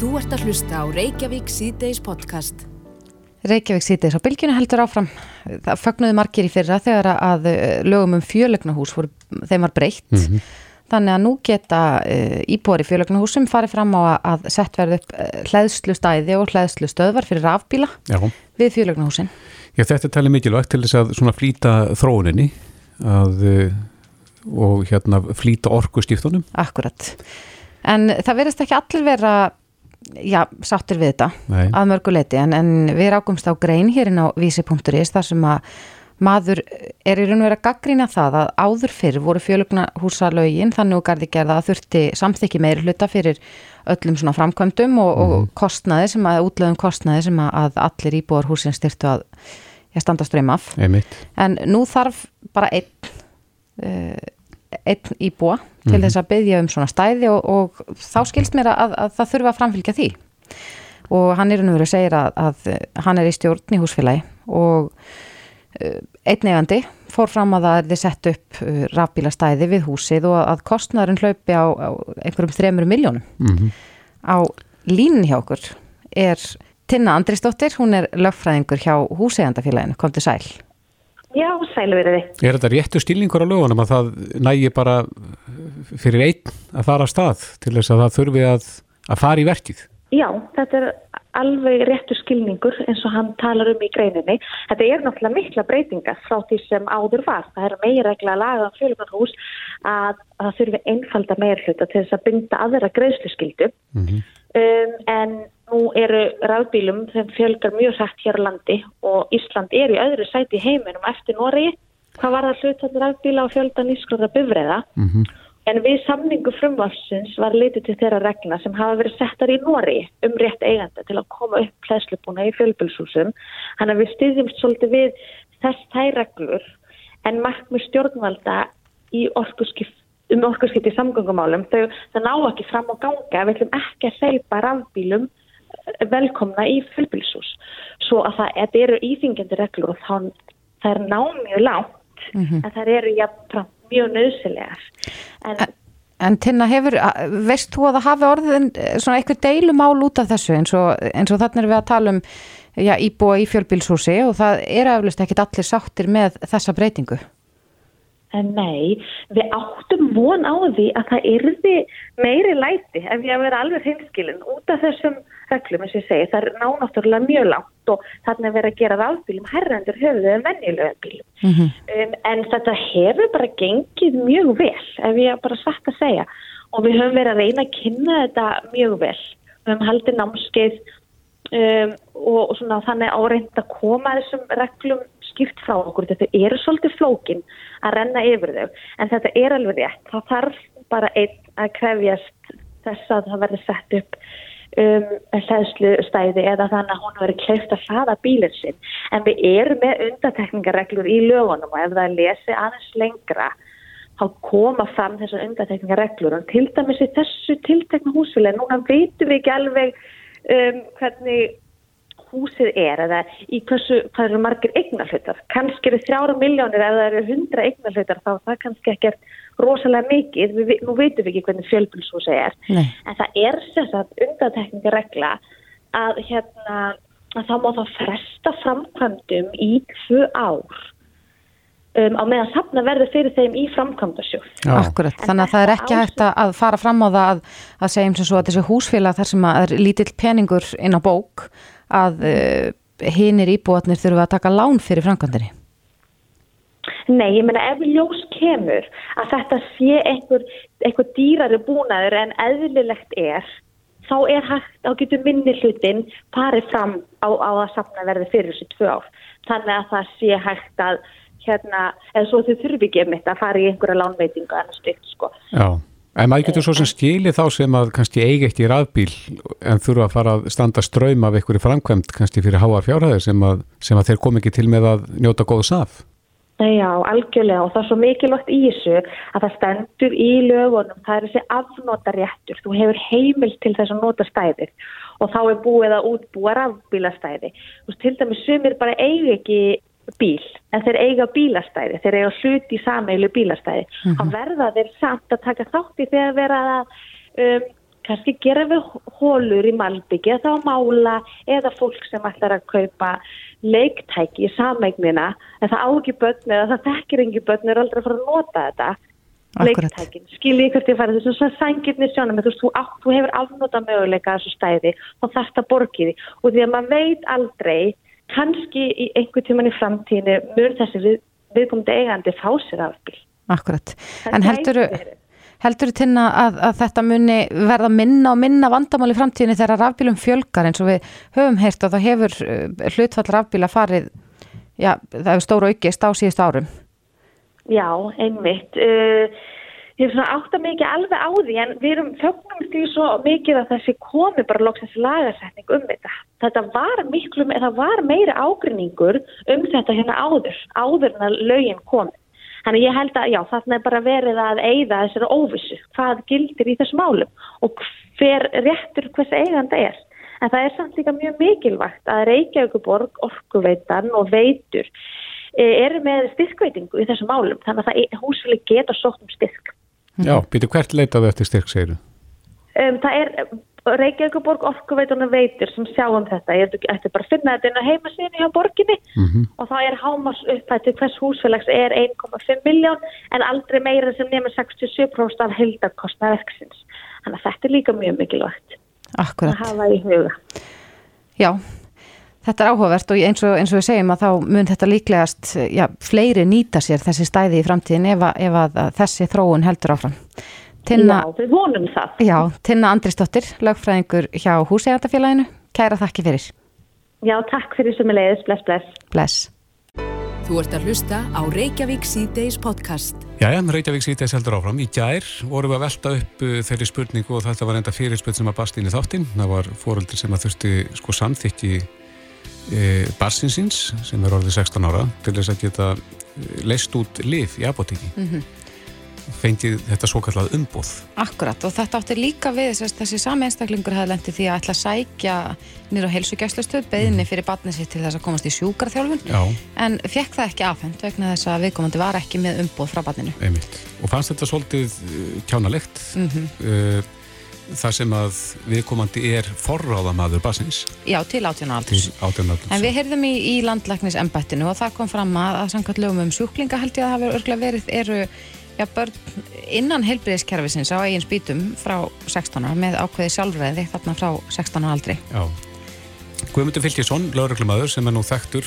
Þú ert að hlusta á Reykjavík síðdeis podcast. Reykjavík síðdeis á bylginu heldur áfram. Það fagnuði margir í fyrra þegar að eh, lögum um fjölegnahús voru, þeim var breytt. Mhm. Þannig að nú geta uh, íbúar í fjölegnahúsum farið fram á að, að sett verði upp uh, hlæðslu stæði og hlæðslu stöðvar fyrir rafbíla Já, við fjölegnahúsin. Já þetta er talið mikilvægt til þess að svona flýta þróuninni að, og hérna flýta orkuskiptunum. Akkurat. En það verðist ekki allir vera já, sáttir við þetta Nei. að mörguleiti en, en við rákumst á grein hérinn á vísi.is þar sem að maður er í raun og verið að gaggrýna það að áður fyrr voru fjölugnahúsalögin þannig og gardi gerða að þurfti samþykki meiri hluta fyrir öllum svona framkvæmdum og, og kostnaði sem að útlöðum kostnaði sem að, allir íbúar húsin styrtu að ég standa ströym af Einmitt. en nú þarf bara einn uh, einn íbúa til þess að byggja um svona stæði og, og þá skilst mér að, að það þurfa að framfylgja því. Og hann er verið að segja að, að hann er í stjórn í húsfélagi og uh, einn eigandi fór fram að það er þið sett upp uh, rafbílastæði við húsið og að kostnæðurinn hlaupi á, á einhverjum þremur miljónum Mm á línin hjá okkur er Tinna Andrisdóttir, hún er lögfræðingur hjá húsegandafélaginu, kom til sæl Já, sælu verið þið. Er þetta réttu stilningur á lögunum að það nægi bara fyrir einn að fara að stað til þess að það þurfi að, að fara í verkið? Já, þetta er alveg réttur skilningur eins og hann talar um í greininni. Þetta er náttúrulega mikla breytingar frá því sem áður var. Það er meira laga á fjölumarhús að, að það þurfi einfalda meira hluta til þess að binda aðra greiðsluskyldu. Mm Um, en nú eru rafbílum þeim fjölgar mjög hrætt hér á landi og Ísland er í öðru sæti heiminum eftir Noregi. Hvað var það hlutan rafbíla og fjölda nýskróða bifræða? -hmm. En við samningu frumvarsins var litið til þeirra regna sem hafa verið settar í Nóri um rétt eiganda til að koma upp hlæslupúna í fjölbylshúsum. Þannig að við styðjumst svolítið við þess þær reglur en markmið stjórnvalda í orkuskipt um orkurskipt í samgöngumálum, þau, ná ekki fram á ganga, við ætlum ekki að hleypa rafbílum velkomna í fjölbylshús. Svo að það þetta eru íþingjandi reglur og þá það er ná mjög lágt, en það eru jafnframt mjög nöðsilegar. En, En Tinna, hefur, veist þú að það hafi orðin eh, svona eitthvað deilumál út af þessu eins og, eins og þannig er við að tala um já, íbúa í fjölbílshúsi og það er aflust ekkit allir sáttir með þessa breytingu. en nei, við áttum von á því að það yrði meiri læti ef ég að vera alveg hinskilin út af þessum reglum eins og ég segi, það er nánáttúrulega mjög langt og þarna er verið að gera rafbílum herrendur höfuðu en venjulegum bílum. Um, en þetta hefur bara gengið mjög vel, ef ég bara satt að segja. Og við höfum verið að reyna að kynna þetta mjög vel. Við höfum haldið námskeið um, og, og svona, þannig áreind að koma þessum reglum skipt frá okkur. Þetta eru svolítið flókin að renna yfir þau, en þetta er alveg rétt. Það þarf bara einn að krefjast þess að það verði sett upp um, hlæðslu stæði eða þannig að hún verið kleift að hlaða bílinn sinn. En við erum með undatekningareglur í lögunum og ef það lesi aðeins lengra þá koma fram þessar undatekningareglur og til dæmis í þessu tiltekna húsfélagi, núna veitum við ekki alveg um, hvernig húsið er eða í hversu, hvað eru margir eignarhlutar. Kannski eru þrjára miljónir eða eru hundra eignarhlutar þá er það kannski ekkert rosalega mikið, við, nú veitum við ekki hvernig fjölbulshúsið er, Nei. en það er þess að undatekningaregla að hérna að þá má það fresta framkvæmdum í tvö ár um, á meðan safna verður fyrir þeim í framkvæmdasjóð. Já. Akkurat, En þannig að það er ekki á hægt að, fara fram á það að, að segja eins og svo að þessi húsfélag þar sem að er lítill peningur inn á bók að uh, hinir íbúatnir þurfa að taka lán fyrir framkvæmdini. Nei, ég meina ef ljós kemur að þetta sé einhver, einhver dýrari búnaður en eðlilegt er, þá er hægt, þá getur minni hlutin farið fram á, á að safna verði fyrir þessi tvö ár. Þannig að það sé hægt að, hérna, eða svo þau þurfi ekki um þetta að fara í einhverja lánveitingu en styrt, sko. Já, en maður getur svo sem skili þá sem að kannski eigi eitt í rafbíl en þurfa að fara að standa ströym af einhverju framkvæmt kannski fyrir háa fjárhæðir sem að, sem að þeir kom ekki til með að njóta góðs af. Nei, Já, algjörlega og það er svo mikilvægt í þessu að það stendur í lögunum, það er þessi afnotaréttur, þú hefur heimil til þess að nota stæðir og þá er búið að útbúa rafbílastæði. Þú veist, til dæmis sumir bara eiga ekki bíl, en þeir eiga bílastæði, þeir eiga hluti í sameilu bílastæði. Mm -hmm. Þá verða þeir samt að taka þátt í þegar vera að um, kannski gera við hólur í malbyggi eða þá mála eða fólk sem ætlar að kaupa leiktæki í samegnina en það á ekki börn eða það þekkir ekki börn er aldrei að fara að nota þetta Akkurat. leiktækin, skiljið hvert ég fara þessu sængirni sjónum, þú, þú, þú hefur afnóta möguleika að þessu stæði og þetta borgið því og því að maður veit aldrei kannski í einhver tíman í framtíðinu mörg þessi við, viðkomandi eigandi fá sér afbíl Akkurat. Það En verið. helduru tinna að, að þetta muni verða minna og minna vandamál í framtíðinni þegar rafbílum fjölgar eins og við höfum heyrt og það hefur uh, hlutfall rafbíla farið, já, það hefur stóru aukist á síðust árum. Já, einmitt. Uh, ég hef svona átt að mikið alveg á því en við erum fögnum því svo mikið að þessi komi bara loksins lagarsetning um þetta. Þetta var miklu, það var meiri ágrinningur um þetta hérna áður, áður en að lögin komi. Þannig ég held að já, þarna er bara verið að eigða þessari óvissu, hvað gildir í þessum málum og hver réttur hvers eiganda er. En það er samt líka mjög mikilvægt að Reykjavíkuborg, Orkuveitan og Veitur eh, eru með styrkveitingu í þessum málum þannig að það húsfélag geta sótt um styrk. Já, býtu hvert leitaðu eftir styrk, segiru? Um, það er Reykjavíkuborg orkuveitunum veitur sem sjá um þetta. Ég ætti bara að finna þetta inn á heimasíðinu hjá borginni Mhm. og það er hámars upphætti hvers húsfélags er 1,5 miljón en aldrei meira sem nefnir 67% af heildarkostna verksins. Þannig að þetta er líka mjög mikilvægt að Akkurat. hafa í huga. Já, þetta er áhugavert og eins og, eins og við segjum að þá mun þetta líklegast, já, fleiri nýta sér þessi stæði í framtíðin ef, að, ef að þessi þróun heldur áfram. Tinna, Já, við vonum það. já, Tinna Andrisdóttir, lögfræðingur hjá Húsegandafélaginu, kæra þakki fyrir. Já, takk fyrir sem er leiðis. Bless, bless. Bless. Þú ert að hlusta á Reykjavík C-Days podcast. Jæja, Reykjavík sítið heldur áfram. Í gær vorum við að velta upp uh, þeirri spurningu og þetta var enda fyrirspurn sem að bast inn í þáttinn. Það var fóröldur sem að þurfti sko samþykki barsinsins sem er orðið 16 ára til þess að geta eh, leyst út lif í apotekki. Fengið þetta svo kallað umbóð. Akkurat og þetta átti líka við þess, þessi sami einstaklingur hefði lendið því að ætla að sækja nýra á heilsugjæslustöð, beðinni fyrir barnið sitt til þess að komast í sjúkarþjálfun Já, en fekk það ekki afhend vegna þess að viðkomandi var ekki með umboð frá barninu. einmitt. Og fannst þetta svolítið uh, kjánalegt Mm uh, þar sem að viðkomandi er forráðamaður barsins Já, til átjónu til aldurs. átjörnaldurs. En við heyrðum í, í landlæknis embættinu og það kom fram að, að samkvæmt lögum um sjúklinga held ég að það hafi örglega verið eru já, börn innan heilbriðiskerfisins á eigin spýtum frá 16 ára með ákveði sjálfræði þarna frá 16 ára aldri. Já. Guðmundur Fylkjesson, lauruglumadur sem er nú þekktur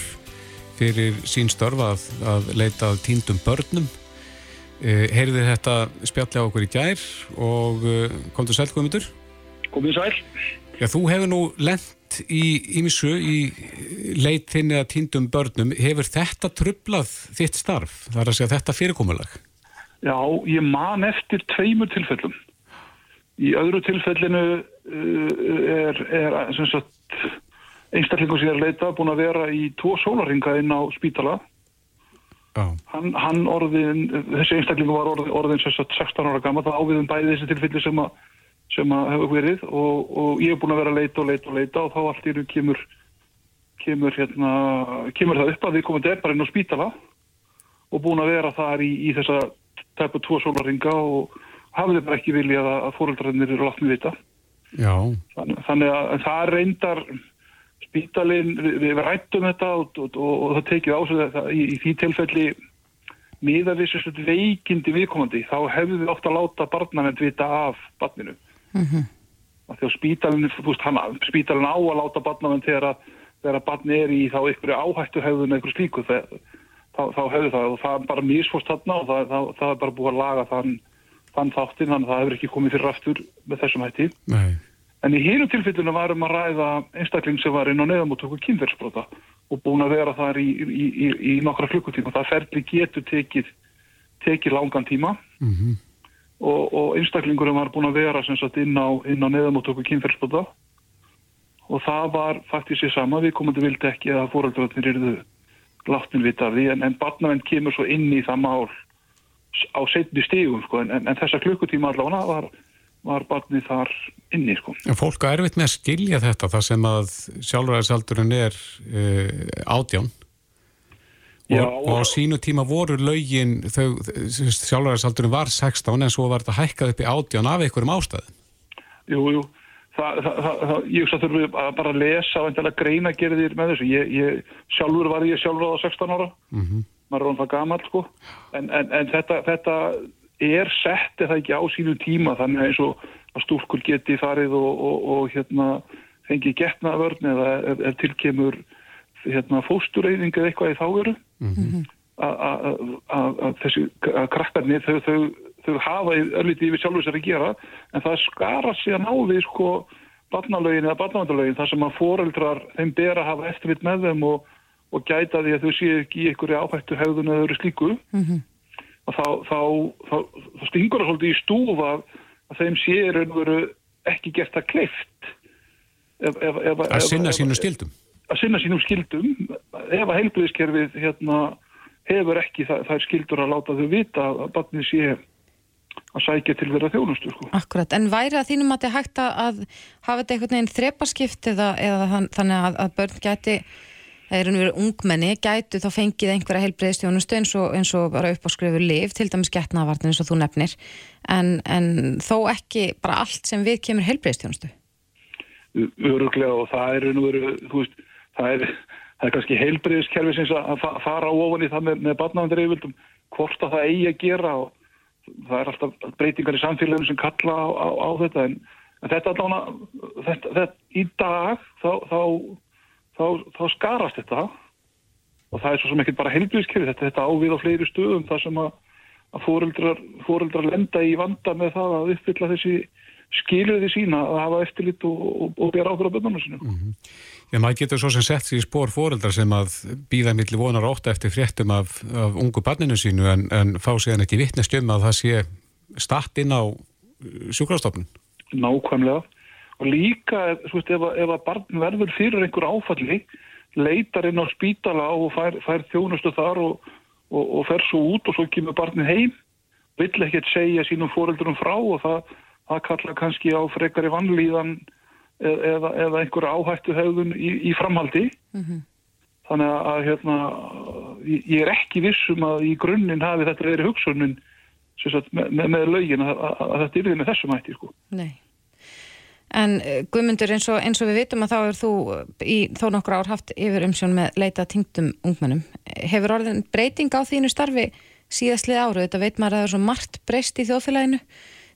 fyrir sín störf að, að leita að týndum börnum. Uh, heyrði þetta spjalli á okkur í gær og uh, komdu sæl Guðmundur. Komið sæl. Já, þú hefur nú lent í ímissu í leit þinni að týndum börnum. Hefur þetta trublað þitt starf? Það er að segja þetta fyrirkomulag. Já, ég man eftir tveimur tilfellum. Í öðru tilfellinu er, er einstaklingur sem ég er að leita búin að vera í tvo sólaringa inn á spítala. Hann, hann orðin, þessi einstaklingur var orðin, orðin sem sagt 16 ára gammal, það áviðum bæði þessi tilfelli sem að, sem að hefur verið og, og ég er búin að vera að leita og leita og leita og þá allt í raun kemur, kemur, hérna, kemur það upp að við komum til bara inn á spítala og búin að vera þar í, í þessa tæpu tvo sólaringa og hafði bara ekki viljað að, að fóreldrarnir eru látni vita. Já. Þannig að það reyndar spítalinn, við, við rættum þetta og, og, og, og það tekið á sig þetta í, í því tilfelli miða við veikindi viðkomandi þá hefðu við ofta að láta barnavend vita af barninu. Mm -hmm. Því að spítalinn, þú veist, hann, spítalinn á að láta barnavend þegar að þegar að barni er í þá einhverju áhættu hefðun eitthvað slíku þá, þá hefðu það og það er bara misfórst þarna og það, það, það er bara búið að laga þann, þann þáttinn þannig að það hefur ekki komið fyrir aftur með þessum hætti. Nei. En í hýrum tilfellinu varum að ræða einstakling sem var inn á neðamóttöku kynverðsbrota og búin að vera þar í, í, í, í nokkra klukkutíma. Það ferli getur tekið, tekið langan tíma. Mm og, og einstaklingurum var búin að vera sagt inn á, á neðamóttöku kynverðsbrota og það var faktisk sér sama. Við komandi vildi ekki að fóröldrarnir eruðu láttin vita af því. En, en barnavend kemur svo inn í það mál á setni stegum sko. En, en, en þessa klukkutíma allavega var var barnið þar inni sko. En fólk er erfitt með að skilja þetta þar sem að sjálfræðisaldurinn er uh, átján og, Já, og á sínu tíma voru lögin sjálfræðisaldurinn var 16 en svo var þetta hækkað upp í átján af einhverjum ástæðum. jú, jú. Það, það, það, það, ég að þurfum við að bara lesa og greina gerðir með þessu. Ég, ég, sjálfur var ég sjálfur á 16 ára, maður er það gammal sko, en, en, en þetta, þetta er sett eða ekki á sínu tíma þannig eins og að stúlkur geti farið og, og, og hérna fengi getnaðvörn eða ef, ef tilkemur hérna fóstureyðing eða eitthvað í þá veru. Að- að að- að þessi að krakkarnir þau, þau, þau hafa örlítið yfir sjálfur sér að gera en það skara síðan á við sko barnalögin eða barnavandalögin þar sem að foreldrar þeim ber að hafa eftirvitt með þeim og, og gæta því að þau séu ekki í einhverju áhættu hefðun eða öðru slíku og þá, þá, þá, þá stingur það svolítið í stúf að, að þeim sé í raun og veru ekki gert það kleift ef, ef, ef, Að sinna sínu skildum. að sinna sínum skildum ef að heilbriðiskerfið hérna, hefur ekki það, það er skildur að láta þau vita að barnið sé að sækja til þeirra þjónustu sko. Akkurat, en væri að þínum að þetta hægt að, að hafa þetta einhvern veginn þrepaskipt eða, eða þann, þannig að, að börn gæti eða er verið ungmenni, gætu þá fengið einhverja heilbreyðstjónustu eins og, eins og bara upp á skrifu liv, til dæmis getnavartin eins og þú nefnir, en, en þó ekki bara allt sem við kemur heilbreyðstjónustu. öruglega og það er, raun og veru, þú veist, það er, það er kannski heilbriðiskerfi sem að fa- fara ofan í það með, með barnavendur yfirvöldum hvort að það eigi að gera og það er alltaf breytingar í samfélaginu sem kalla á, á, á þetta en, en þetta þetta, þetta, í dag þá, þá, þá, þá skarast þetta og það er svo sem ekki bara heilbriðiskerfi þetta, þetta ávið á fleiri stöðum þar sem að, að fóreldrar, fóreldrar lenda í vanda með það að uppfylla þessi skilurði sína að hafa eftirlit og, og, og bera ábyrða bönnarnu sinu. Já, maður getur svo sem sett sér í spór fóreldrar sem að býða milli vonar ótt eftir fréttum af, af ungu barninu sínu en, en fá síðan ekki vittnest um að það sé statt inn á sjúkrastofnun. Nákvæmlega. Og líka, veist, ef, að- ef að barn verður fyrir einhver áfalli, leitar inn á spítala og fær, fær þjónustu þar og, og, og fer svo út og svo kemur barnið heim, vill ekkert segja sínum fóreldurum frá og það, það kalla kannski á frekari vannlíðan eða, eða, eða einhver áhættu hefðun í, í framhaldi. Þannig að, hérna, ég er ekki vissum að í grunninn hafi þetta verið hugsunin sagt, með, með, með lögin að, að, að þetta yrði með þessum hætti, sko. Nei. En eh, Guðmundur, eins og, eins og við vitum að þá er þú eh, í þó nokkur ár haft yfir umsjón með leita tingdum ungmennum. Hefur orðin breyting á þínu starfi síðastlið áru? Þetta veit maður að það er svo margt breyst í þjóðfélaginu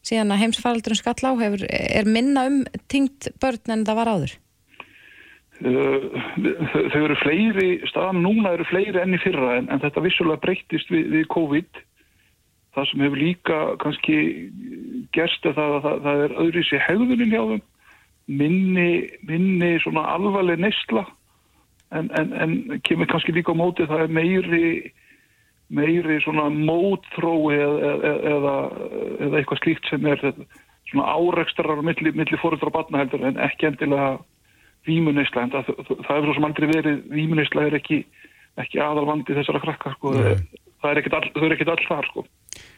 síðan að heimsfaraldurinn skall á. Hefur, er minna um tingd börn en það var áður? Þau eru fleiri, staðan núna eru fleiri enn í fyrra en, en þetta vissulega breyttist við, við COVID. Það sem hefur líka kannski gerst er það að það, það er öðru sér hegðunin hjá þeim, minni, minni svona alvarleg neysla en, en, en kemur kannski líka á móti það er meiri, meiri svona mótþrói eða, eða, eða eitthvað slíkt sem er svona árekstrar milli, milli fóröldra og batna heldur en ekki endilega vímuneysla, en það, það, er svo sem aldrei verið, vímuneysla er ekki, ekki aðalvandi þessara krakka, sko. Það er ekkit all, all þar, sko.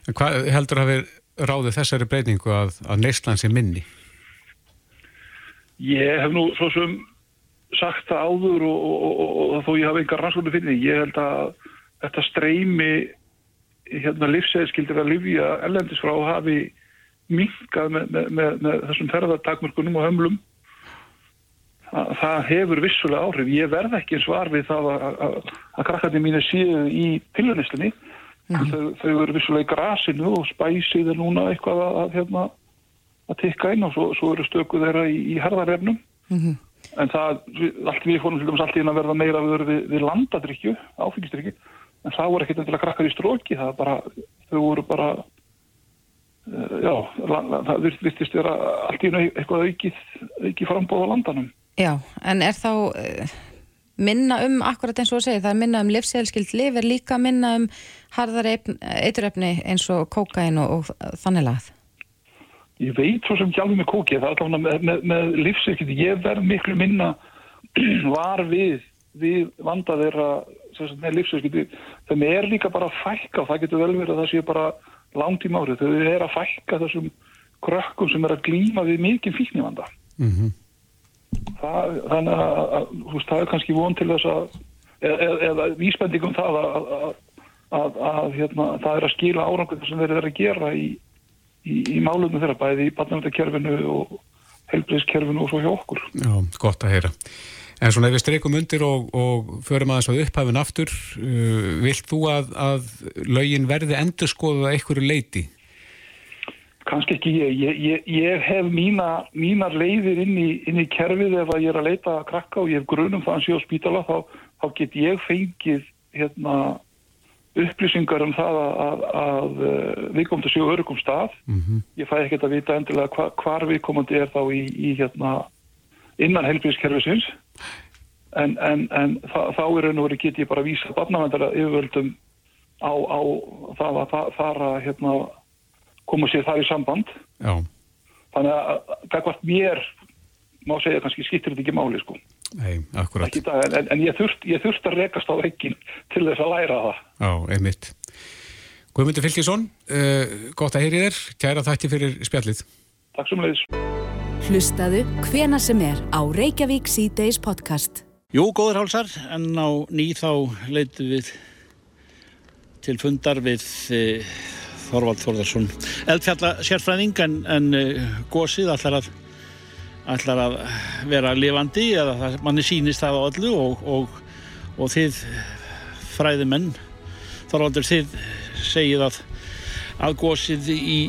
En hvað heldur að við ráðið þessari breytingu að, að neyslan sé minni? Ég hef nú svo sem sagt það áður og, og, og, þó ég hafa engar rannsóknu fyrir því, ég held að þetta streymi hérna livsæðskildir að livja ellendis frá hafi minkað með, með, með, með þessum ferðartakmörkunum og hömlum að það hefur vissulega áhrif. Ég verð ekki svar við það að, að, að krakkarnir mínu séu í pillunistinni. Þau, þau eru vissulega í grasinu og spæsið er núna eitthvað að, að, hérna, að tikka inn og svo, svo eru stöku þeirra í, í herðarefnum. En það, allt við fórum til dæmis allt í einu að verða meira við, við, við landadrykju, áfengisdrykju. En það voru ekkert endilega krakkar í stróki, það bara, þau voru bara, uh, já, la, la, það virt- virtist vera allt í einu eitthvað aukið, aukið frambóð á landanum. Já, en er þá uh, minna um, akkurat eins og þú segir, það er minna um livsseðilskild liv, er líka minna um harðari eiturefni eins og kókain og, og þannig lagað? Ég veit svo sem ekki alveg með kóki, það er allavega með, með, með lífsirkiti, ég verð miklu minna var við, við vanda þeirra með lífsirkiti, þeim er líka bara að fækka og það getur vel verið að það sé bara langt í mári, þau er að fækka þessum krökkum sem er að glíma við mikið fíknivanda. Mm Það, þannig að, veist, það er kannski von til þess að eða, eða, vísbendingum það að, að, að, að hérna, það er að skila árangur sem þeir eru að gera í, í, í málunum þeirra bæði í barnavöndakerfinu og helbriðskerfinu og svo hjá okkur. Já, gott að heyra. En svona ef við streikum undir og, og förum aðeins á upphafin aftur, uh, vilt þú að lögin verði endur skoðuð að einhverju leiti? Kanski ekki ég. Ég, ég, ég hef mína, mínar leiðir inn í, inn í kerfið ef að ég er að leita að krakka og ég hef grunum það að sé á spítala þá, þá get ég fengið hérna, upplýsingar um það að, að, að uh, viðkomandi séu örugum stað. Mm -hmm. Ég fæ ekkert að vita endilega hva, hvar viðkomandi er þá í, í hérna, innan helbriðskerfisins en, en, en það, þá er raun og verið get ég bara að vísa barnavendara yfirvöldum á, á það að fara hérna koma sér þar í samband. Já. þannig að gagvart mér má segja kannski skiptir þetta ekki máli sko. Nei, akkurat. Dag, en, en ég þurft, ég þurft að rekast á vekkin til þess að læra það. Já, einmitt. Guðmundur Fylkisson, uh, gott að heyri þér. Kæra þætti fyrir spjallið. Takk sem leiðis Hlustaðu hvena sem er á Reykjavík C-Days podcast. Jú, góður hálsar, en á ný þá leitum við til fundar við eh, Þorvald Þorðarsson eldfjalla sérfræðing en, en uh, gósið allar að, allar að vera lifandi eða manni sínist það á öllu og, og, og þið fræðimenn Þorvaldur þið segið að að gósið í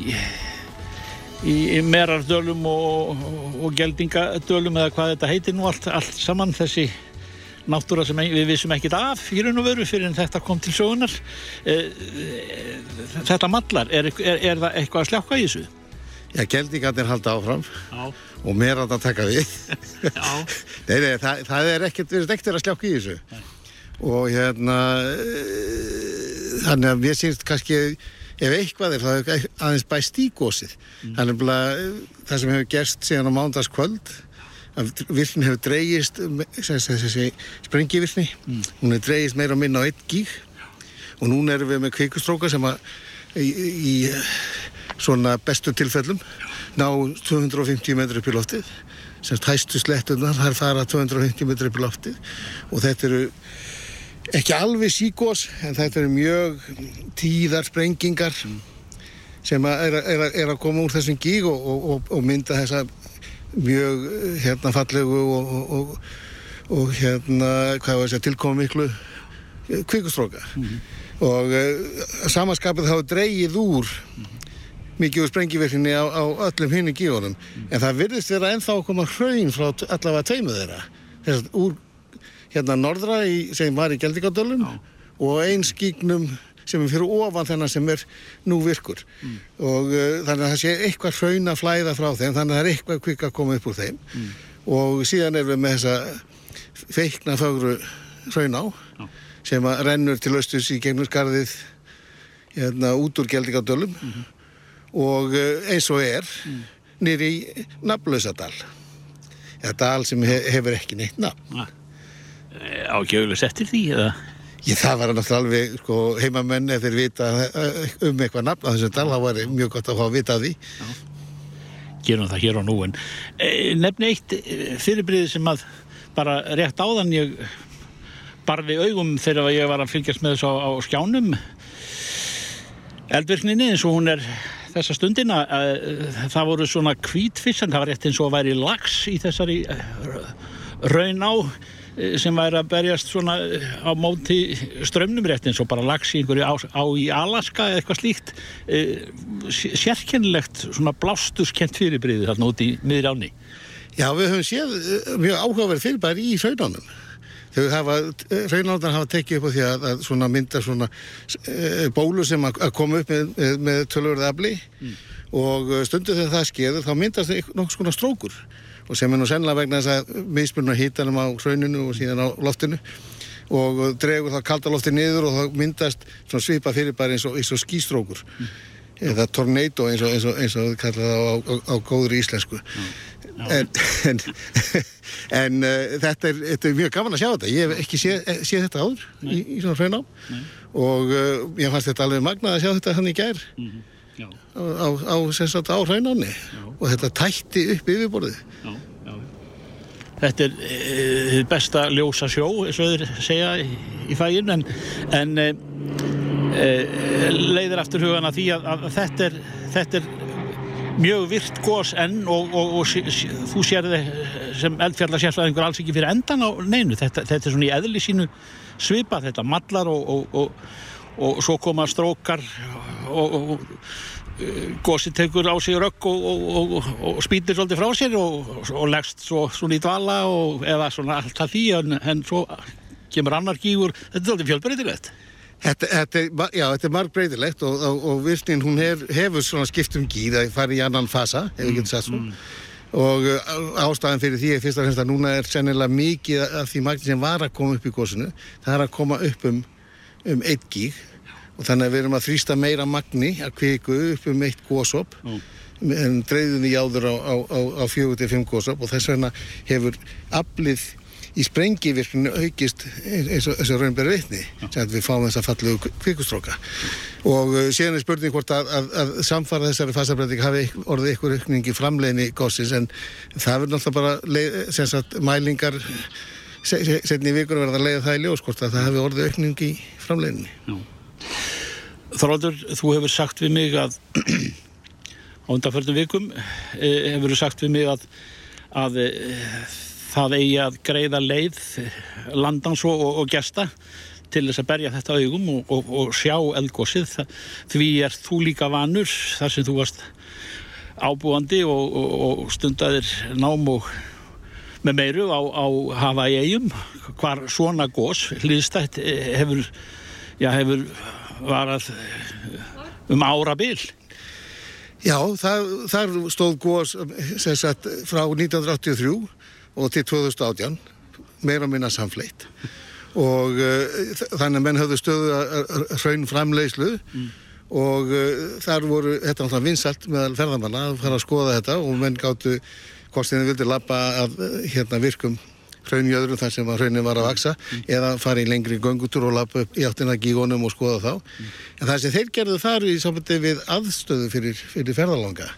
í, í merardölum og, og geldingadölum eða hvað þetta heitir nú allt, allt saman þessi náttúra sem við vissum ekkit af í raun og veru fyrir en þetta kom til sögunar eh, eh, þetta mallar, er, er, er það eitthvað að sljáka í þessu? Já, geldingarnir halda áfram Já. og mér að það taka við nei, nei, það, það er ekkert verið ekkert að sljáka í þessu nei. og hérna eh, þannig að mér sínst kannski ef eitthvað er það aðeins bæst í gósið mm. þannig að það sem hefur gerst síðan á mándaskvöld virkni hefur dreyist sprengivirkni mm. hún hefur dreyist meira og minna á einn gíg og núna erum við með kvikustróka sem að í, í svona bestu tilfellum ná 250 metri upp í loftið semst hæstu slettunar þar fara 250 metri upp í loftið og þetta eru ekki alveg síkos en þetta eru mjög tíðar sprengingar mm. sem að er, er, er að koma úr þessum gíg og, og, og mynda þessa mjög hérna fallegu og, og, og hérna hvað var þess að tilkoma miklu eh, kvikustróka mm -hmm. og uh, samanskapið þá dreigið úr mm -hmm. mikið úr sprengiverkinni á, á öllum hinn í gíðunum mm -hmm. en það virðist vera ennþá að koma hraun frá allavega tveimu þeirra þess að úr hérna norðra í, sem var í Geldingadölum og eins gígnum sem er fyrir ofan þennan sem er nú virkur mm. og uh, þannig að það sé eitthvað hraun að flæða frá þeim þannig að það er eitthvað kvikk að koma upp úr þeim mm. og síðan erum við með þessa feikna fögru hraun á Já. sem að rennur til austus í gegnum skarðið hérna út úr Geldingadölum mm -hmm. og uh, eins og er mm. nýri í Nafnlausadal eða dal sem hef, hefur ekki neitt nafn Ágjöflu settir því eða? Ég, það var náttúrulega alveg sko, heimamenn ef þeir vita eh, um eitthvað nafn á þessum dal, það var mjög gott að fá að vita því. Já. Gerum það hér á nú en e, nefni eitt eh, fyrirbriði sem að bara rétt áðan ég barði augum þegar ég var að fylgjast með þessu á, á skjánum eldvirkninni eins og hún er þessa stundina það voru svona kvítfissan, það var rétt eins og að væri lags í þessari raun á Eh, sem væri að berjast svona eh, á móti strömmnum rétt eins og bara lags í einhverju á, á í Alaska eða eitthvað slíkt eh, sérkennilegt svona blástuskent fyrirbriði þarna út í miður áni Já, við höfum séð mjög áhugaverð fyrirbæri í hraunánum hraunánum hafa tekið upp á því að, að svona mynda svona bólu sem að, að koma upp með, með, með tölurðabli mm. og stundu þegar það skeður þá myndast nokkuð svona strókur og sem er nú sennilega vegna þess að mismunna hítanum á hrauninu og síðan á loftinu. Og dregur það kalda lofti niður og það myndast svipa fyrir bara eins og, eins og skístrókur mm. eða tornado eins og, eins og, eins og kalla það á, á, á góður íslensku. Mm. en, en, en uh, þetta, er, þetta er mjög gaman að sjá þetta. Ég hef ekki séð sé þetta áður Nei. í, í svona hraunám. Og uh, ég fannst þetta alveg magnað að sjá þetta hann í gær. Mm -hmm á, á, á hraunarni og þetta tætti upp yfirborðið. Þetta er e, besta ljósa sjó eins og þeir segja í, í fægin en, en e, leiðir aftur hugana því að, að þetta er, þetta er mjög virt gós enn og, og, og sí, þú sér þið sem eldfjallar sérfræðingur alls ekki fyrir endan á neinu. Þetta, þetta er svona í eðli sínu svipa, þetta mallar og, og, og svo koma strókar og gósi tekur á sig rögg og spýtir svolítið frá sér og leggst svo svona í dvala eða svona alltaf því en, en svo kemur annar gígur, þetta er svolítið fjölbreytilegt. Þetta, þetta, já, þetta er marg breytilegt og, og, og virknin hún hef, hefur svona skipt um gíð að fara í annan fasa, ef við getum sagt svo. Mm. Og uh, ástæðan fyrir því er fyrst og fremst að núna er sennilega mikið af því magni sem var að koma upp í gósinu, það er að koma upp um, um eitt gíg og þannig að við erum að þrýsta meira magni að kviku upp um eitt gósop mm. en dreyðunni jáður á, á, á, á fjögur til fimm gósop og þess vegna hefur aflið í sprengivirkninu aukist eins og, og raunbæri veitni sem við fáum þess að fallu kvikustróka og uh, síðan er spurning hvort að, að, að samfara þessari fasabræðing hafi orðið ykkur aukningi framleginni góðsins en það verður náttúrulega bara sagt, mælingar setni vikur verða að leiða það í ljós hvort að það hafi orðið aukningi framleginni Þorvaldur, þú hefur sagt við mig að á undanförnum vikum eh, hefur þú sagt við mig að, að eh, það eigi að greiða leið landans og, og, og gesta til þess að berja þetta augum og, og sjá eldgósið því er þú líka vanur þar sem þú varst ábúandi og stundadir nám og með meiru á, á hafa eigum hvar svona gós hlýðstætt eh, hefur, já, hefur varað um ára bil Já, það, þar stóð sagt, frá 1983 og til 2018 meira minna samfleitt og uh, þannig að menn höfðu stöðu að hraun framleiðslu mm. og uh, þar voru, þetta náttúrulega vinsalt meðal ferðamanna að fara að skoða þetta og menn gáttu hvort þeim vildi lappa að hérna virkum hraunjöðrum þar sem hraunin var að vaksa mm. eða fara í lengri göngutur og lappa upp í áttina gígonum og skoða þá mm. en það sem þeir gerðu þar í sambandi við aðstöðu fyrir, fyrir ferðalanga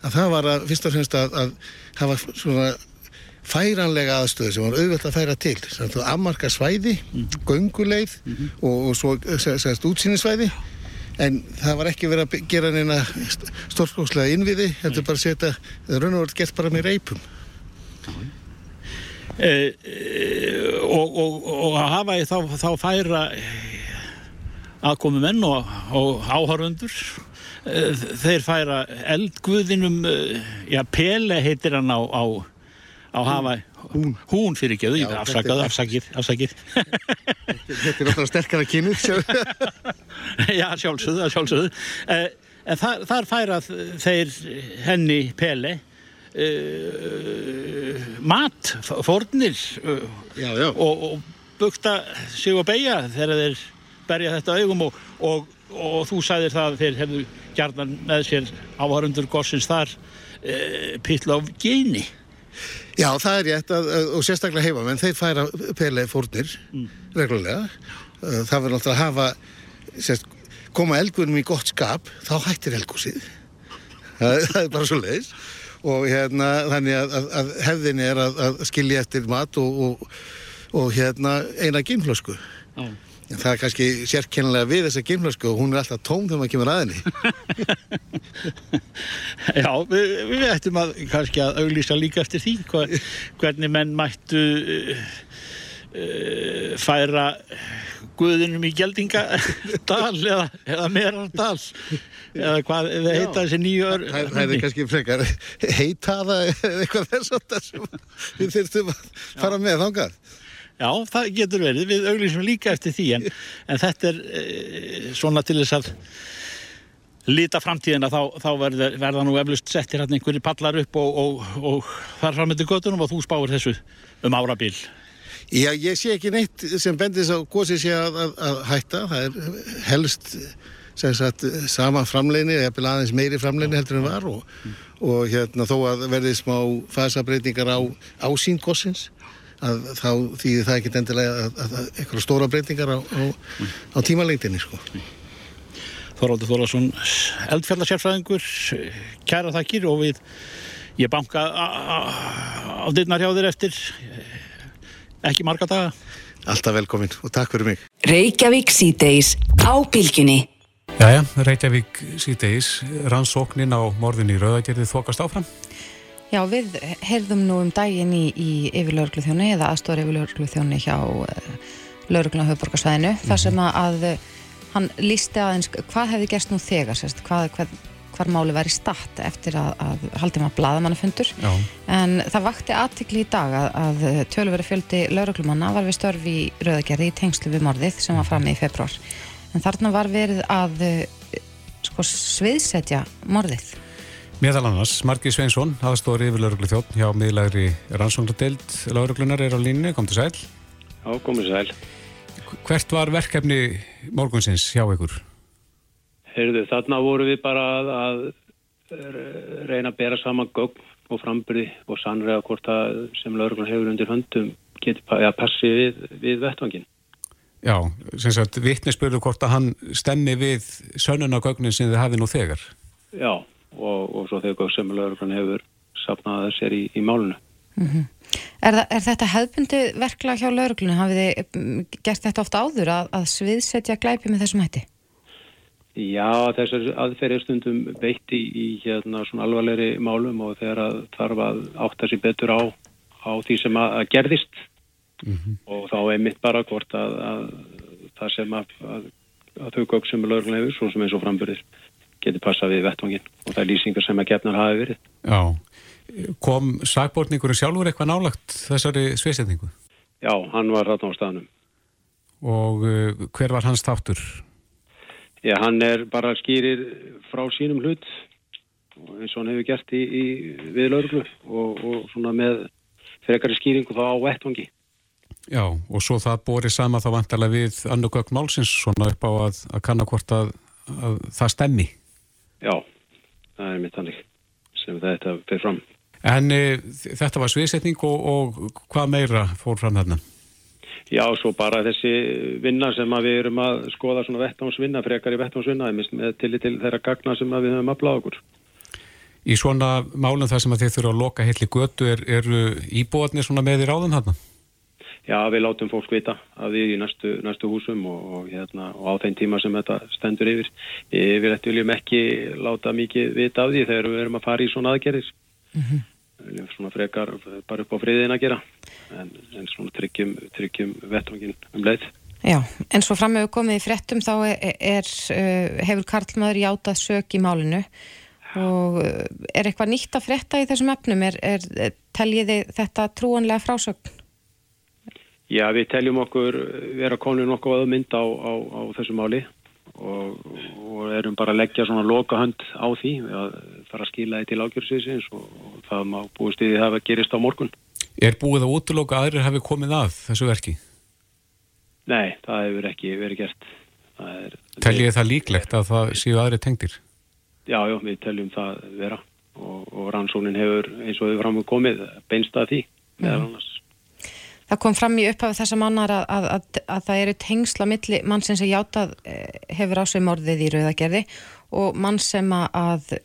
að það var að fyrst og fremst að, að hafa svona færanlega aðstöðu sem var auðvitað að færa til þannig að afmarka svæði, mm gönguleið mm -hmm. og, og svo segast útsýnisvæði en það var ekki verið að gera neina stórskókslega innviði, þetta er bara að setja það raun og verið gert bara með reipum e, og, og, og að hafa þá, þá færa aðkomi menn og, og áhörfundur e, þeir færa eldguðinum já, Pele heitir hann á, á á Hawaii hún, hún fyrir ekki auðvitað, afsakað, afsakið, afsakið. Þetta er náttúrulega sterkara kynur Já, sjálfsögðu, sjálfsögðu. Eh, en þar, þar færað þeir henni Pele mat fórnir uh, já, já. og, og bukta sig og beigja þegar þeir berja þetta augum og, og, og þú sagðir það að þeir hefðu gjarnan með sér áhörundur gossins þar uh, pittla á geni Já, það er rétt að, og sérstaklega heima, menn þeir færa pele fórnir mm. reglulega. Það verður náttúrulega að hafa, sérst, koma elgunum í gott skap, þá hættir elgúsið. Það, það er bara svo leiðis. Og hérna, þannig að, að, að hefðin er að skilja eftir mat og, og, og hérna eina gimflösku. Mm. En það er kannski sérkennilega við þessa gimflösku og hún er alltaf tóm þegar maður kemur aðinni. Já, við, við ættum að kannski að auglýsa líka eftir því hva, hvernig menn mættu uh, uh, færa guðinum í geldingadal eða, eða merardal eða hvað eða heita þessi nýju ör. Það, það er kannski frekar heitaða eða eitthvað þess að við þurftum að fara með þángað. Já, það getur verið, við auglísum líka eftir því en, en þetta er e, svona til þess að lita framtíðina þá, þá verða, verða nú eflust settir hérna einhverju pallar upp og, og, og þar fram með göttunum og þú spáir þessu um árabil. Já, ég sé ekki neitt sem bendis á góðs ég að, að, að hætta, það er helst sagt, sama framleginni eða aðeins meiri framleginni heldur en var og, og hérna þó að verði smá fasabreitingar á ásýnd góðsins að þá þýðir það ekki endilega að, að, að eitthvað stóra breytingar á, á, á tímalengtinni sko. Þorvaldur Þorvarsson eldfjallarsérfræðingur kæra þakkir og við ég banka á dittnar hjá þér eftir ekki marga daga Alltaf velkomin og takk fyrir mig Reykjavík síðdeis á bylginni Jæja, Reykjavík síðdeis, rannsóknin á morðin í Rauðagerði þokast áfram? Já, við heyrðum nú um daginn í, í yfirlaurglu þjóni eða aðstóri yfirlaurglu þjóni hjá uh, lauruglan á höfuborgarsvæðinu mm -hmm. þar sem að uh, hann lísti aðeins hvað hefði gerst nú þegar, sérst, hvað, hvað, hvar máli væri statt eftir að, að haldið maður bladamannafundur en það vakti aðtikli í dag að, að tölveri fjöldi lauruglumanna var við störfi í Rauðagerði í tengslu við morðið sem var fram í februar en þarna var verið að uh, sko, sviðsetja morðið Meðal annars, Margi Sveinsson, aðstóri yfir lauruglu þjótt hjá miðlægri rannsóknardeild lauruglunar er á línu, kom til sæl. Já, komið sæl. Hvert var verkefni morgunsins hjá ykkur? Heyrðu, þarna voru við bara að, að reyna að bera saman gögn og frambyrði og sannlega hvort að sem lauruglunar hefur undir höndum geti að passi við, við vettvangin. Já, sem sagt, vittni spurðu hvort að hann stemmi við sönnuna gögnin sem þið hafi nú þegar. Já, og, og svo þegar sem lauruglan hefur sapnað sér í, í málunu. Mm -hmm. er, er þetta hefðbundi verkla hjá lauruglunum? Hafið þið gert þetta ofta áður að, að sviðsetja glæpi með þessum hætti? Já, þessar aðferðir stundum veitt í, í hérna svona alvarlegri málum og þegar að þarf að átta sér betur á, á því sem að, að gerðist mm -hmm. og þá er mitt bara hvort að, að það sem að, að þau gögg sem lauruglun hefur, svo sem eins og frambyrðir getur passað við vettvangin og það er lýsingar sem að gefnar hafi verið. Já, kom sakbortningurinn sjálfur eitthvað nálagt þessari sviðsetningu? Já, hann var rætt á staðnum. Og uh, hver var hans þáttur? Já, hann er bara skýrir frá sínum hlut eins og hann hefur gert í, í viðlauruglu og, og svona með frekari skýringu þá á vettvangi. Já, og svo það borið sama þá vantarlega við annarkvögg málsins svona upp á að, að kanna hvort að, að það stemmi. Já, það er mitt hannig sem þetta fyrir fram. En e, þetta var sviðsetning og, og hvað meira fór fram þarna? Já, svo bara þessi vinna sem við erum að skoða svona vettnámsvinna, frekar í vettnámsvinna með tillit til þeirra gagna sem við höfum að bláða okkur. Í svona málum þar sem að þið þurfa að loka heitli götu er, eru íbúarnir svona með í ráðum þarna? Já, við látum fólk vita að við í næstu, næstu húsum og, og, hérna, og á þeim tíma sem þetta stendur yfir. Við viljum ekki láta mikið vita af því þegar við erum að fara í svona aðgerðis. Mm -hmm. Við svona frekar bara upp á friðin að gera en, en svona tryggjum, tryggjum vettvangin um leið. Já, en svo fram með komið í frettum þá er, er, hefur Karlmaður játað sök í málinu og er eitthvað nýtt að fretta í þessum efnum? Er, er teljiði þetta trúanlega frásögn? Já, við teljum okkur vera konur nokkuð að mynda á, á, á þessu máli og, og erum bara að leggja svona loka hönd á því að fara að skila því til ágjörðsins og, og það má búist í því að það gerist á morgun. Er búið að útloka að aðrir hafi komið að þessu verki? Nei, það hefur ekki verið gert. Teljið það líklegt að það séu aðri tengdir? Já, já, við teljum það vera og, og rannsónin hefur eins og hefur fram og komið beinst að því meðal annars. Það kom fram í upphafi þessa mannar að, að, að, að það eru tengsla milli mann sem sem játað hefur ásveið morðið í Rauðagerði og mann sem að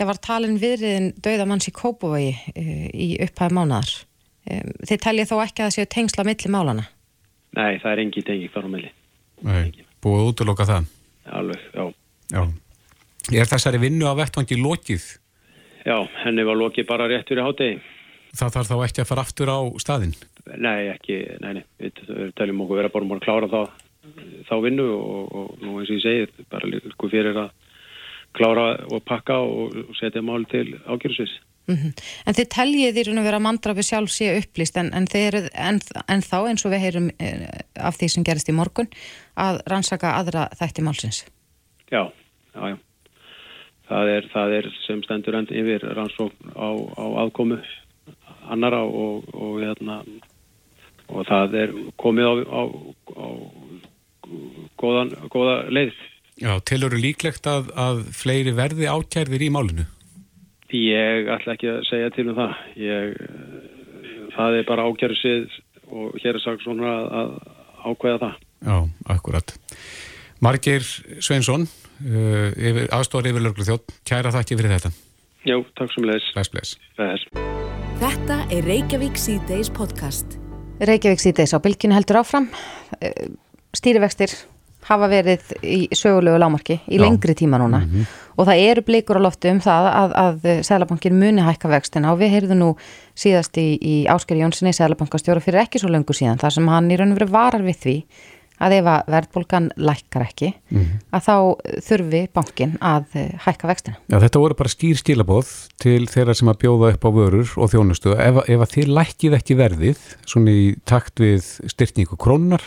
það var talin viðriðin döðamanns í Kópavogi í upphafi mánar. Þið teljið þó ekki að það séu tengsla milli málana? Nei, það er engi tengi þar á milli. Nei, búið út að loka það? Alveg, já. Já. Er þessari vinnu á vettvangi lokið? Já, henni var lokið bara rétt fyrir hátegi. Það þarf þá ekki að fara aftur á staðinn? Nei, ekki, nei, nei, við, teljum okkur vera bara múin að klára þá, þá vinnu og, og nú eins og ég segi, bara líka fyrir að klára og pakka og, setja mál til ágjörðsvis. Mm -hmm. En þið teljið í raun og vera mandrafi sjálf sé upplýst en, en, en, en þá eins og við heyrum eh, af því sem gerist í morgun að rannsaka aðra þætti málsins? Já, já, já. Það er, það er sem stendur enn yfir rannsókn á, á aðkomu annara og, og, hérna, og það er komið á, á, á góðan, góða leið. Já, tilur líklegt að, að fleiri verði ákjærðir í málinu? Ég ætla ekki að segja til um það. Ég, það er bara ákjærðsið og hér er sagt svona að ákveða það. Já, akkurat. Margir Sveinsson, uh, aðstóri yfirlörglu þjótt, kæra þakki fyrir þetta. Já, takk sem. Bless, bless. Bless. Þetta er Reykjavík C-Days podcast. Reykjavík C-Days á bylginu heldur áfram. Stýrivextir hafa verið í sögulegu lámarki í lengri tíma núna. Og það eru blikur á loftu um það að, að Sælabankin muni hækka vextina. Og við heyrðum nú síðast í, í Ásker Jónssoni Sælabankastjóra fyrir ekki svo löngu síðan þar sem hann í raun og veru varar við því að ef að verðbólgan lækkar ekki að þá þurfi bankin að eh, hækka vextina. Já, þetta voru bara skýr stílaboð til þeirra sem að bjóða upp á vörur og þjónustu. Ef, ef að þið lækkið ekki verðið, svona í takt við styrkningu krónunar,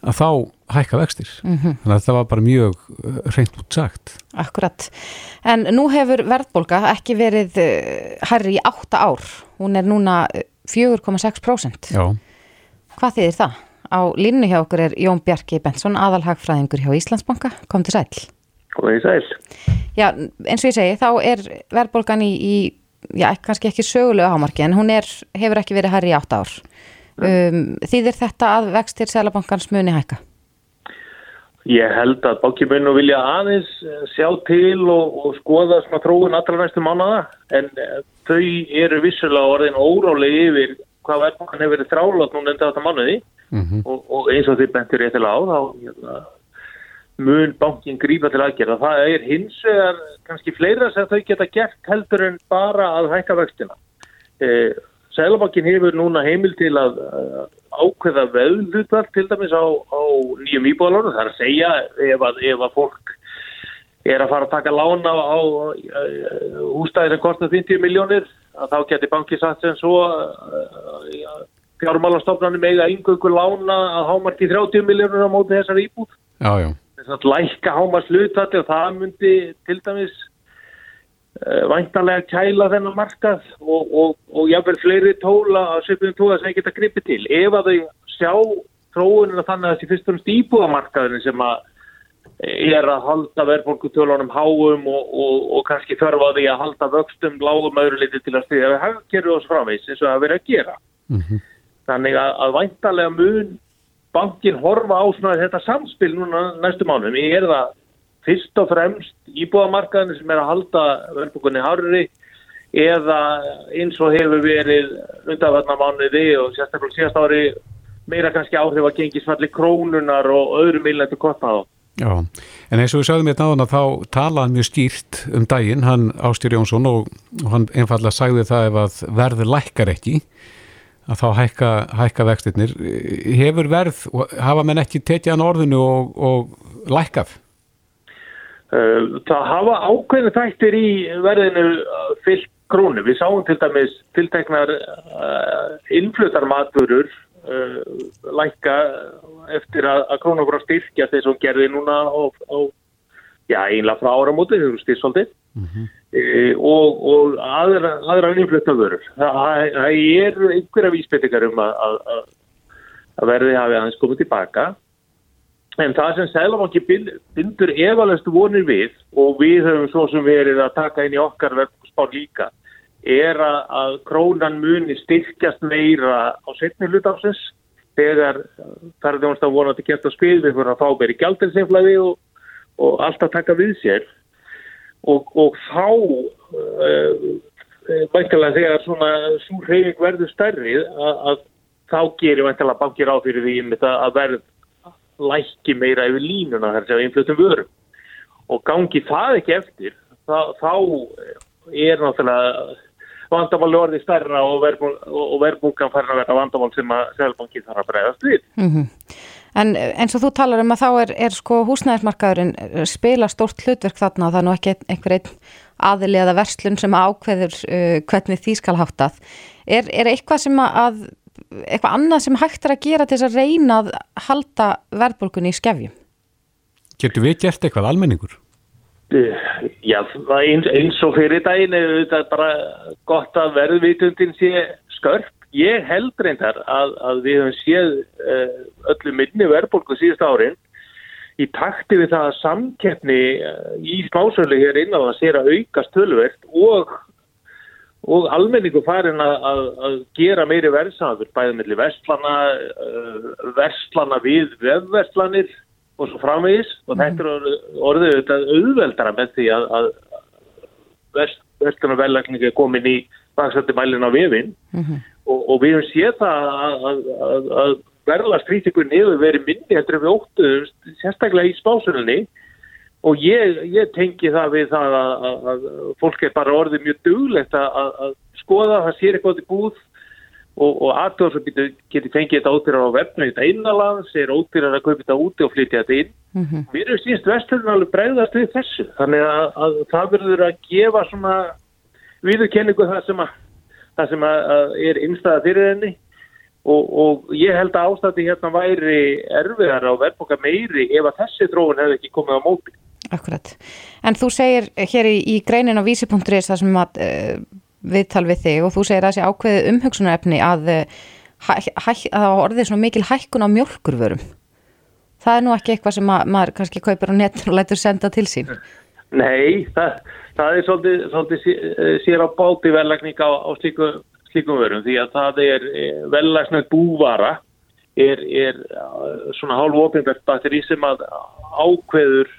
að þá hækka vextir. Þannig að það var bara mjög uh, reynd út sagt. Akkurat. En nú hefur verðbólga ekki verið eh, hærri í átta ár. Hún er núna eh, 4,6%. Já, Hvað þýðir það? Á línu hjá okkur er Jón Bjarki Bensson, aðalhagfræðingur hjá Íslandsbanka. Kom til sæl. Komið í sæl. Já, eins og ég segi, þá er verðbólgan í, í já, kannski ekki sögulegu hámarki, en hún er, hefur ekki verið hærri í átta ár. Um, þýðir þetta að vextir Sælabankans muni hækka? Ég held að nú vilja aðeins eh, sjá til og, og skoða svona þróun allra næstu mánuða en eh, þau eru vissulega orðin órálegi yfir hvað verðbólgan hefur verið þrálátt núna enda þetta mánuði og, og eins og þið bentur réttilega á þá hérna, mun bankin grípa til aðgerða. Það er hins vegar kannski fleira sem þau geta gert heldur en bara að hækka vextina. Eh, Sælabankin hefur núna heimil til að ákveða veðlutvall til dæmis á, á nýjum íbúðalónu. Það er að segja ef að, ef að fólk er að fara að taka lána á, á hústæðir sem kostar 50 miljónir að þá geti banki satt sem svo uh, fjármálastofnarnir með að yngöngu lána að hámarki 30 miljónir á móti þessar íbúð. Þess að lækka hámarks hlutvalli og það myndi til dæmis uh, væntanlega kæla þennan markað og, og, og jáfnvel fleiri tóla að svipum tóla sem geta gripið til. Ef að þau sjá tróunina þannig að þessi fyrst og fremst íbúðamarkaðinu sem að er að halda verðbólkutölunum háum og, og, og kannski þörfa því að halda vöxtum lágum öðru liti til að stiðja við hafgerðu oss framvegs eins og það verið að gera. Þannig að, að væntanlega mun bankin horfa á svona þetta samspil núna næstu mánum. Ég er það fyrst og fremst íbúðamarkaðinu sem er að halda verðbólkunni hárri eða eins og hefur verið undanvarnar mánuði og sérstaklega síðast ári meira kannski áhrif að gengisfalli krónunar og öðrum millæntu kostnaða. Já, en eins og við sagðum hérna áðan að þá talaði hann mjög skýrt um daginn, hann Ástýr Jónsson og, og hann einfallega sagði það ef að verður lækkar ekki að þá hækka, hækka vextirnir. Hefur verð, hafa menn ekki tekið hann orðinu og, og lækkað? Uh, Það hafa ákveðinu þættir í verðinu uh, fyllt krónu. Við sáum til dæmis tilteknar uh, innflutarmaturur uh, lækka eftir að, að krónu voru að styrkja þess að hún gerði núna á, á já, einlega frá áramóti, þau eru styrksvaldið e, og, og aðra, aðra innflutarvörur. Það, það eru einhverja vísbyttingar um að, að, að, verði hafi aðeins komið tilbaka En það sem Sælabanki bindur efalöstu vonir við og við höfum svo sem verið að taka inn í okkar verðspár líka er að, krónan muni styrkjast meira á setni hlutafsins þegar það er þjónast að vona að þetta gert að spil við fyrir að fá meiri gældinseflaði og, og allt að taka við sér. Og, og þá uh, væntalega þegar svona svo reyning verður stærri að, að þá gerir væntalega bankir á fyrir því að verð lækki meira yfir línuna þar sem innflutum vörum. Og gangi það ekki eftir þá, þá er náttúrulega vandamál orðið stærra og, farin að vera vandamál sem að selbanki þarf að bregðast við. Mm En eins og þú talar um að þá er, er sko húsnæðismarkaðurinn spila stórt hlutverk þarna og það er nú ekki einhver einn aðili eða verslun sem ákveður uh, hvernig því skal háttað. Er, er eitthvað sem að eitthvað annað sem hægt er að gera til þess að reyna að halda verðbólkunni í skefjum? Getur við gert eitthvað almenningur? Já, eins, eins og fyrir daginn er þetta bara gott að verðvitundin sé skörp. Ég held reyndar að, að við höfum séð uh, öllu minni verðbólku síðust árin í takti við það að samkeppni uh, í smásölu hér inn á það sér að aukast tölvert og og almenningu farin að, að, að gera meiri verðsafur bæðið millir vestlana uh, vestlana við vefvestlanir og svo framvegis. Og þetta er orðið auðveldara með því að, að vest, vestlana vellækningi er komin í dagsætti mælin á vefin mm -hmm. og, og við höfum séð það að verðlastrýtingun hefur verið minni heldur við óttuðumst, sérstaklega í spásunni og ég, ég tengi það við það að, að, að fólk er bara orðið mjög duglegt að, að skoða, það sér eitthvað í búð og, og aðtöður sem getur, getur fengið þetta ódýrar á vefnægt einnalands, er ódýrar að kaupa þetta úti og flytja þetta inn. Mm -hmm. Mér er síðast vesturinn alveg bregðast við þessu, þannig að, að það verður að gefa svona viðurkenningu það sem að það sem að er innstæða fyrir henni og, og ég held að ástæði hérna væri erfiðar á verðboka meiri ef að þessi dróðun hefði ekki komið á móti. Akkurat. En þú segir hér í, í greinin á vísi.is það sem að uh, viðtal við þig og þú segir að þessi ákveði umhugsunarefni að, að, að orðið svona mikil hækkun á mjölkurvörum. Það er nú ekki eitthvað sem að, maður kannski kaupir á netinu og lætur senda til sín. Nei, það, það er svolítið, svolítið sér á báti velagning á, á slíku, slíkum vörum því að það er velagsnöð búvara er, er svona hálf ofinbært batteri sem að ákveður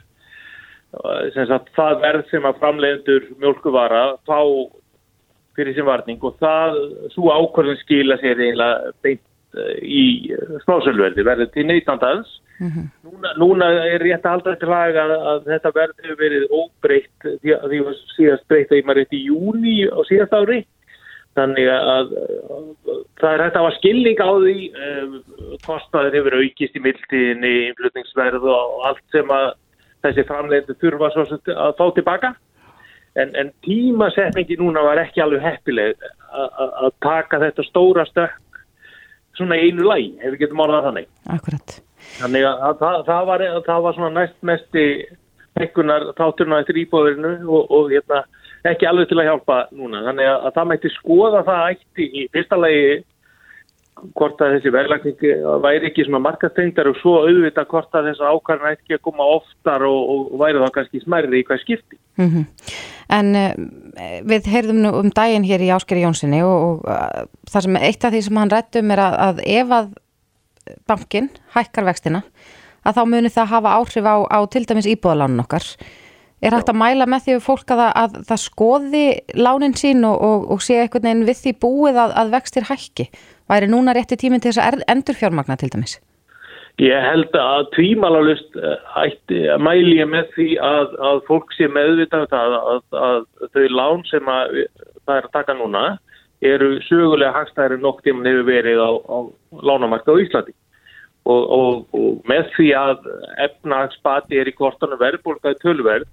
sem sagt, það verð sem að framleiðendur mjölkuvara fá fyrir sem varning og það, svo ákvörðun skila sér eiginlega beint í smásölverði verður til neytandans. Mm -hmm. núna, núna er rétt að halda til að, að þetta verður verið óbreytt því að því að síðast breytta í maður í júni á síðast ári. Þannig að það er hægt að hafa skilning á því um, kostnaður hefur aukist í mildinni, influtningsverð og allt sem að þessi framleiðinu þurfa að fá tilbaka. En, en tímasetningi núna var ekki alveg heppileg að taka þetta stóra stökk svona einu læg, ef við getum orðað þannig. Akkurat. Þannig að það, það, var, það var svona næst mesti ekkunar þátturna eftir íbóðurinu og, og hérna, ekki alveg til að hjálpa núna. Þannig að, að það mætti skoða það ætti í fyrsta lagi hvort að þessi verðlækning væri ekki svona markastengdar og svo auðvita hvort að þessa ákvarðan ekki að koma oftar og, og væri þá kannski smærri í hvað skipti. Mm -hmm. En uh, við heyrðum nú um daginn hér í Áskeri Jónssoni og, og uh, það sem eitt af því sem hann rættum er að, að ef að bankin hækkar vextina að þá munir það hafa áhrif á, á til dæmis íbúðalánun okkar. Er hægt að mæla með því fólk að, að það skoði lánin sín og, og sé einhvern veginn við því búið að, að vextir hækki? Væri núna rétti tíminn til þess að endur fjármagna til dæmis? Ég held að tvímalalust að mæli ég með því að, að fólk sé meðvitað að, að, að þau lán sem það er að taka núna eru sögulega hagstæðir nokk tíma hefur verið á, á lánamarka á Íslandi. Og, og, og með því að efnagsbati er í kortanu verðbólkaði tölverð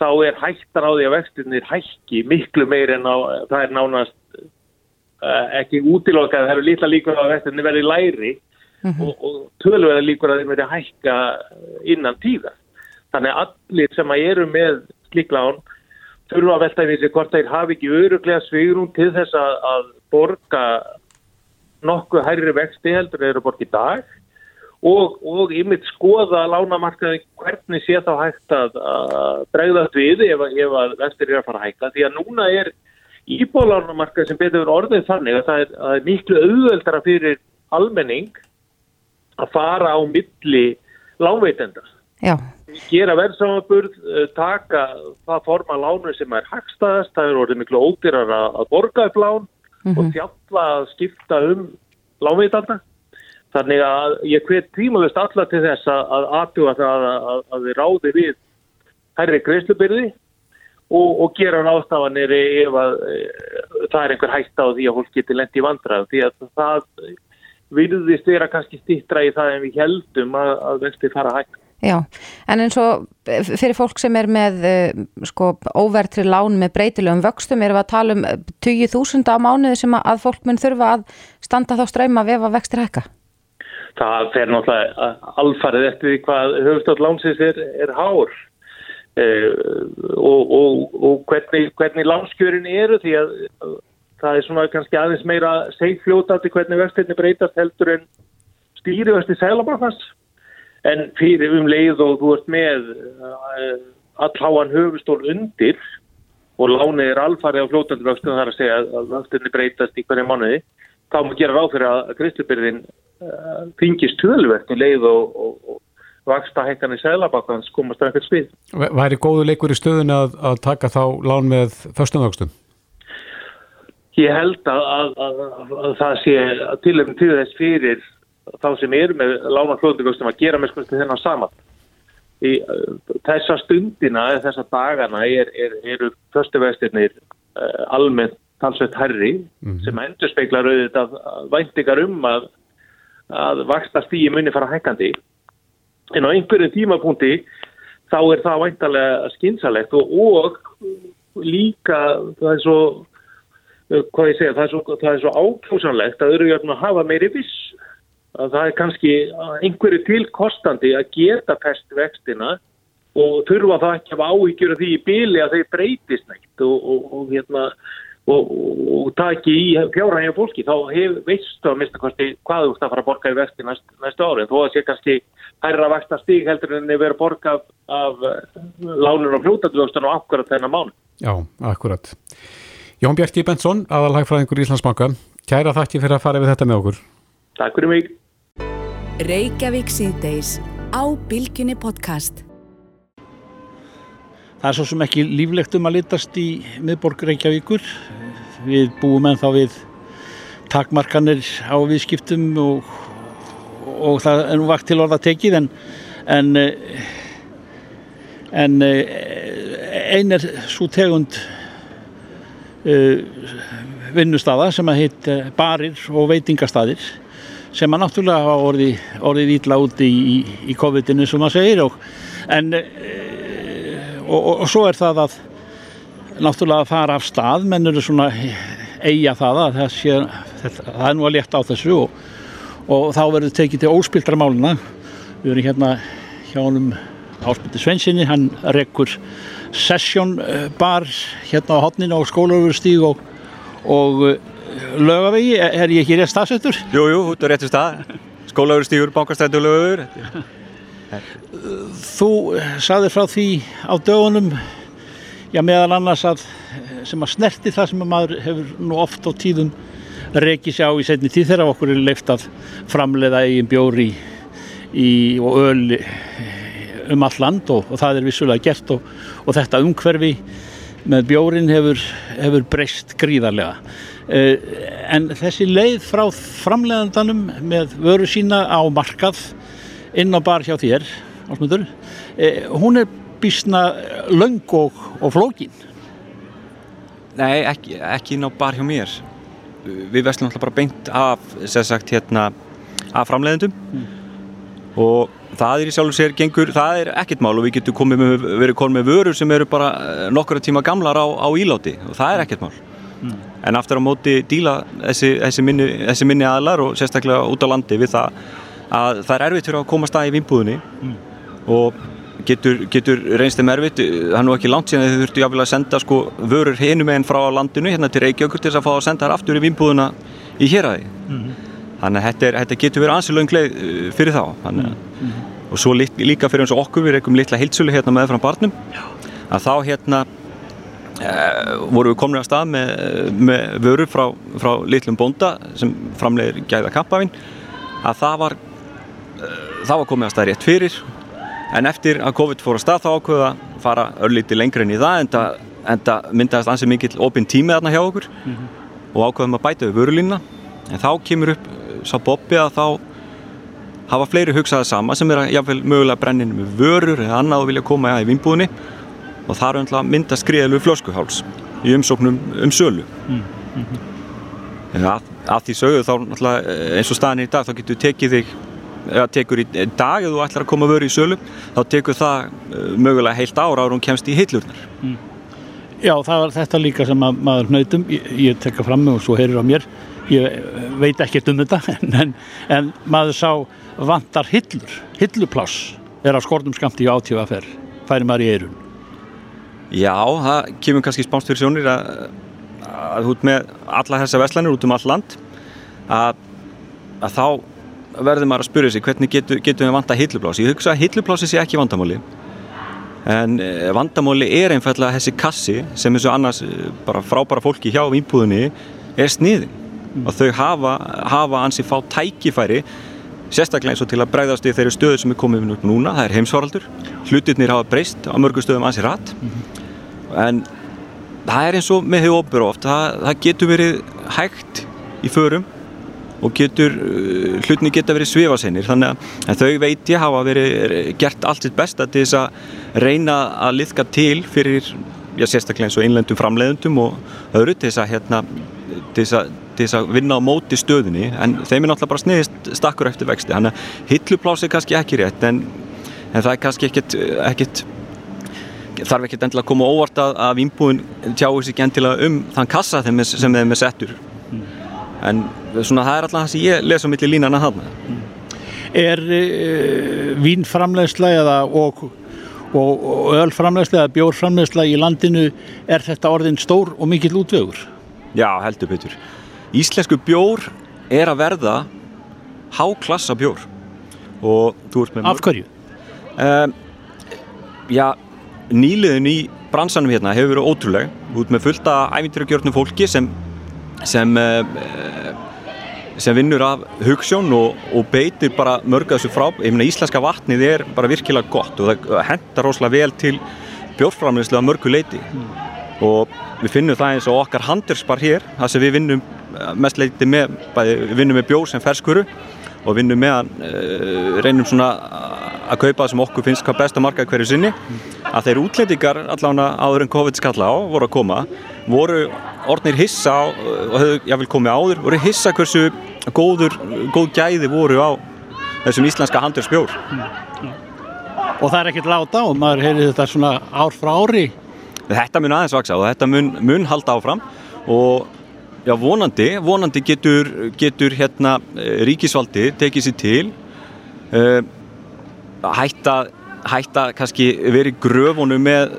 þá er hættar á því að vextinir hækki miklu meir en á, það er nánast ekki útilokað, það eru lítla líkur að vextinir verði læri mm -hmm. og, og tölverði líkur að þeir verði hækka innan tíða. Þannig að allir sem að eru með sliklán þurfa að velta í þessi hvort þeir hafi ekki öruglega svigrum til þess að, að borga nokkuð hærri vexti heldur eða borga í dag og, og yfir skoða lánamarkaði hvernig sé þá hægt að, að bregðast við ef, ef að vestir er að fara að hækka því að núna er íbólánamarkaði sem betur orðið þannig að það er, að er miklu auðveldara fyrir almenning að fara á milli lánveitenda Já. gera verðsamaburð eh, taka það forma lánu sem er hagstaðast, það er orðið miklu ódýrar að borga upp lán mm -hmm. og þjálla að skipta um lánveitanda Þannig að ég hvet tímalust alla til þess að aðtjóða það að, að við ráði við hærri greiðslubyrði og, og gera ráðstafanir ef að e, það er einhver hægt á því að fólk geti lendi vandrað. Því að það virðist vera kannski stýttra í það en við heldum að, að vexti fara hægt. Já, en eins og fyrir fólk sem er með sko óvertri lán með breytilegum vöxtum erum við að tala um 20.000 á mánuði sem að fólk mun þurfa að standa þá ströyma ef að vextir hækka? það fer náttúrulega alfarið eftir hvað höfustátt lánsins er, er hár eh, og, og, og hvernig, hvernig lánskjörin eru því að það er svona kannski aðeins meira segfljótandi hvernig vextinni breytast heldur en stýrivexti sælabafans en fyrir um leið og þú ert með eh, allháan höfustól undir og lánið er alfarið á fljótandi vextum þar að segja að vextinni breytast í hverju mánuði þá má gera ráð fyrir að kristlubyrðin fengist tölverkt í leið og, og, og vaksta hækkan í seglabakkans komast það ekkert spil. Væri góðu leikur í stöðun að, að taka þá lán með förstum vöxtum? Ég held að, að, að það sé til um til þess fyrir þá sem eru með lána flóðunduvöxtum að gera með sko þennan saman. Í uh, þessa stundina, eða þessa dagana er, er, eru föstuvestirnir uh, almennt talsveit herri sem endur speiklar auðvitað væntingar um að, að vaksta stíi muni fara hækkandi. En á einhverjum tímapunkti þá er það væntalega skynsalegt og, og líka það er svo uh, hvað ég segja, það er svo, það er svo ákjósanlegt að örujöfn að hafa meiri viss. Að það er kannski einhverju tilkostandi að geta fest vextina og þurfa það ekki að áhyggjur því í byli að þeir breytist neitt og, og, og hérna og, og taki í fjárhægja fólki þá hef, veistu að mista hvað þú ert að fara að borga í vexti næst, næstu ári þó að sé kannski hærra vaksta stíg heldur en þið verið að borga af, af lánur og fljótandvöxtun og akkurat þennan mánu. Já, akkurat. Jón Bjarki Benson, aðalhagfræðingur Íslandsbanka, kæra þakki fyrir að fara við þetta með okkur. Takk fyrir mig. Það er svo sem ekki líflegt um að litast í miðborg Reykjavíkur. Við búum ennþá við takmarkanir á viðskiptum og, og það er nú vakt til orða tekið en, en, en ein er svo tegund uh, vinnustada sem að heit barir og veitingastadir sem að náttúrulega hafa orðið, orðið ítla úti í, í, í COVID-inu sem maður segir og, en og, og, og svo er það að náttúrulega að fara af stað menn eru svona eiga það að það, sé, það er nú að létta á þessu og, og þá verður tekið til óspildra máluna við erum hérna hjá honum Áspildi Svensinni, hann rekkur session bar hérna á hotninu á skólaugustíg og, og lögavegi, er ég ekki rétt stafsettur? Jú, jú, út á réttu stað. Skólaugustígur, bankastættu lögur Þú saðir frá því á dögunum já meðal annars að sem að snerti það sem að maður hefur nú oft á tíðum reykið sér á í setni tíð þegar okkur er leift að framleiða eigin bjóri í, og öl um all land og, og það er vissulega gert og, og þetta umhverfi með bjórin hefur, hefur breyst gríðarlega. En þessi leið frá framleiðandanum með vöru sína á markað inn á bar hjá þér Ásmundur, hún er bísna löng og, og flókin. Nei, ekki, ekki inn á bar hjá mér. Við vestlum alltaf bara beint af sagt, hérna, af framleiðendum. Mm. og það er í sjálf og sér gengur, það er ekkert mál og við getum komið með, verið komið með vörur sem eru bara nokkura tíma gamlar á, á íláti og það er ekkert mál. Mm. en aftur á móti díla þessi, þessi, minni, þessi minni aðlar og sérstaklega út á landi við það að það er erfitt fyrir að koma stað í vinnbúðinni mm. og getur, getur reynst þeim erfitt það er nú ekki langt síðan þau þurftu jáfnvel að senda sko vörur hinum einn frá landinu hérna til Reykjavík til þess að fá að senda þær aftur í vinnbúðina í héræði mm. þannig að þetta, er, þetta getur verið ansilegum gleið fyrir þá þannig, mm. og svo líka fyrir eins og okkur við reikum litla heilsölu hérna með frá barnum Já. að þá hérna Uh, voru við komin á stað með, með vörur frá, frá litlum bónda sem framlegir gæða kampafinn að það var uh, það var komið á stað rétt fyrir en eftir að COVID fór á stað þá ákveða að fara örlíti lengri en í það en það, en það myndaðist ansið mikill opinn tími þarna hjá okkur mm -hmm. og ákveðum að bæta við vörulínna en þá kemur upp sá boppi að þá hafa fleiri hugsaða sama sem er að jáfnveil mögulega brenninu með vörur eða annað og vilja koma í vinnbúðinni og það er að mynda skriðelu flöskuháls í umsóknum um sölu mm -hmm. að, að því sögðu þá eins og staðin í dag þá getur tekið þig eða tekur í dag ef þú ætlar að koma vöru í sölu þá tekur það mögulega heilt ára ára hún kemst í hillurnar. Mm. Já, það var þetta líka sem að maður nöytum ég, ég tekka fram og svo heyrir á mér. Ég veit ekkert um þetta en, en maður sá vantar hillur. Hillupláss er á skortum skamti í átífaferð færi maður í eirun Já, það kemur kannski spánst fyrir sjónir að, að út með alla þessa veslanir út um all land að, að þá verður maður að spyrja sig hvernig getur, getur við vanta hilluplási. Ég hugsa að hilluplási sé ekki vandamáli en vandamáli er einfallega þessi kassi sem eins og annars bara frábæra fólki hjá íbúðinni er sniðin mm. og þau hafa, hafa ansi fá tækifæri sérstaklega eins og til að bregðast í þeirri stöðu sem er komið upp núna, það er heimsvaraldur hlutirnir hafa breyst á mörgum stöðum ansi rætt mm -hmm. en það er eins og með hefur ofur oft það, það getur verið hægt í förum og getur, uh, hlutni geta verið svifaseinir þannig að þau veit ég hafa verið gert allt sitt besta til þess að reyna að liðka til fyrir, já sérstaklega eins og einlendum framleiðundum og öðru til þess að hérna, til þess að til þess að vinna á móti stöðunni. En þeim er náttúrulega bara sniðist stakkur eftir vexti. Þannig að hilluplási er kannski ekki rétt en, en það er kannski ekkit, ekkit þarf ekkert endilega að koma óvart að, að vínbúin tjáu sér ekki endilega um þann kassa sem þeim er settur. Mm. En svona það er alltaf það sem ég lesa á milli línana hann mm. Er uh, vínframlegsla eða og, og, og ölframlegsla eða bjórframlegsla í landinu er þetta orðin stór og mikill útvögur? Já, heldur betur Íslensku bjór er að verða háklassa bjór og þú ert með Af hverju? Um, já nýliðin í bransanum hérna hefur verið ótrúleg út með fullta æfintyragjörnum fólki sem sem, eh, sem vinnur af hugssjón og, og beitir bara mörg að þessu frá ég meina íslenska vatnið er bara virkilega gott og það hendar rosalega vel til bjórnframleyslu að mörgu leiti mm. og við finnum það eins og okkar handurspar hér, það sem við vinnum mest leiti með, við vinnum með bjór sem ferskuru og vinnum með hann, uh, reynum svona að kaupa það sem okkur finnst hvað besta marka hverju sinni. Að þeir útlendingar allavega áður en COVID skalla á voru að koma voru orðnir hissa á, og hefðu jáfnvel komið áður voru hissa hversu góður góð gæði voru á þessum íslenska handurspjór og það er ekkert láta og maður heyri þetta svona ár frá ári. Þetta mun aðeins vaksa og þetta mun, mun halda áfram og já vonandi vonandi getur, getur hérna ríkisvaldi tekið sér til uh, hætta, hætta kannski verið gröfunum með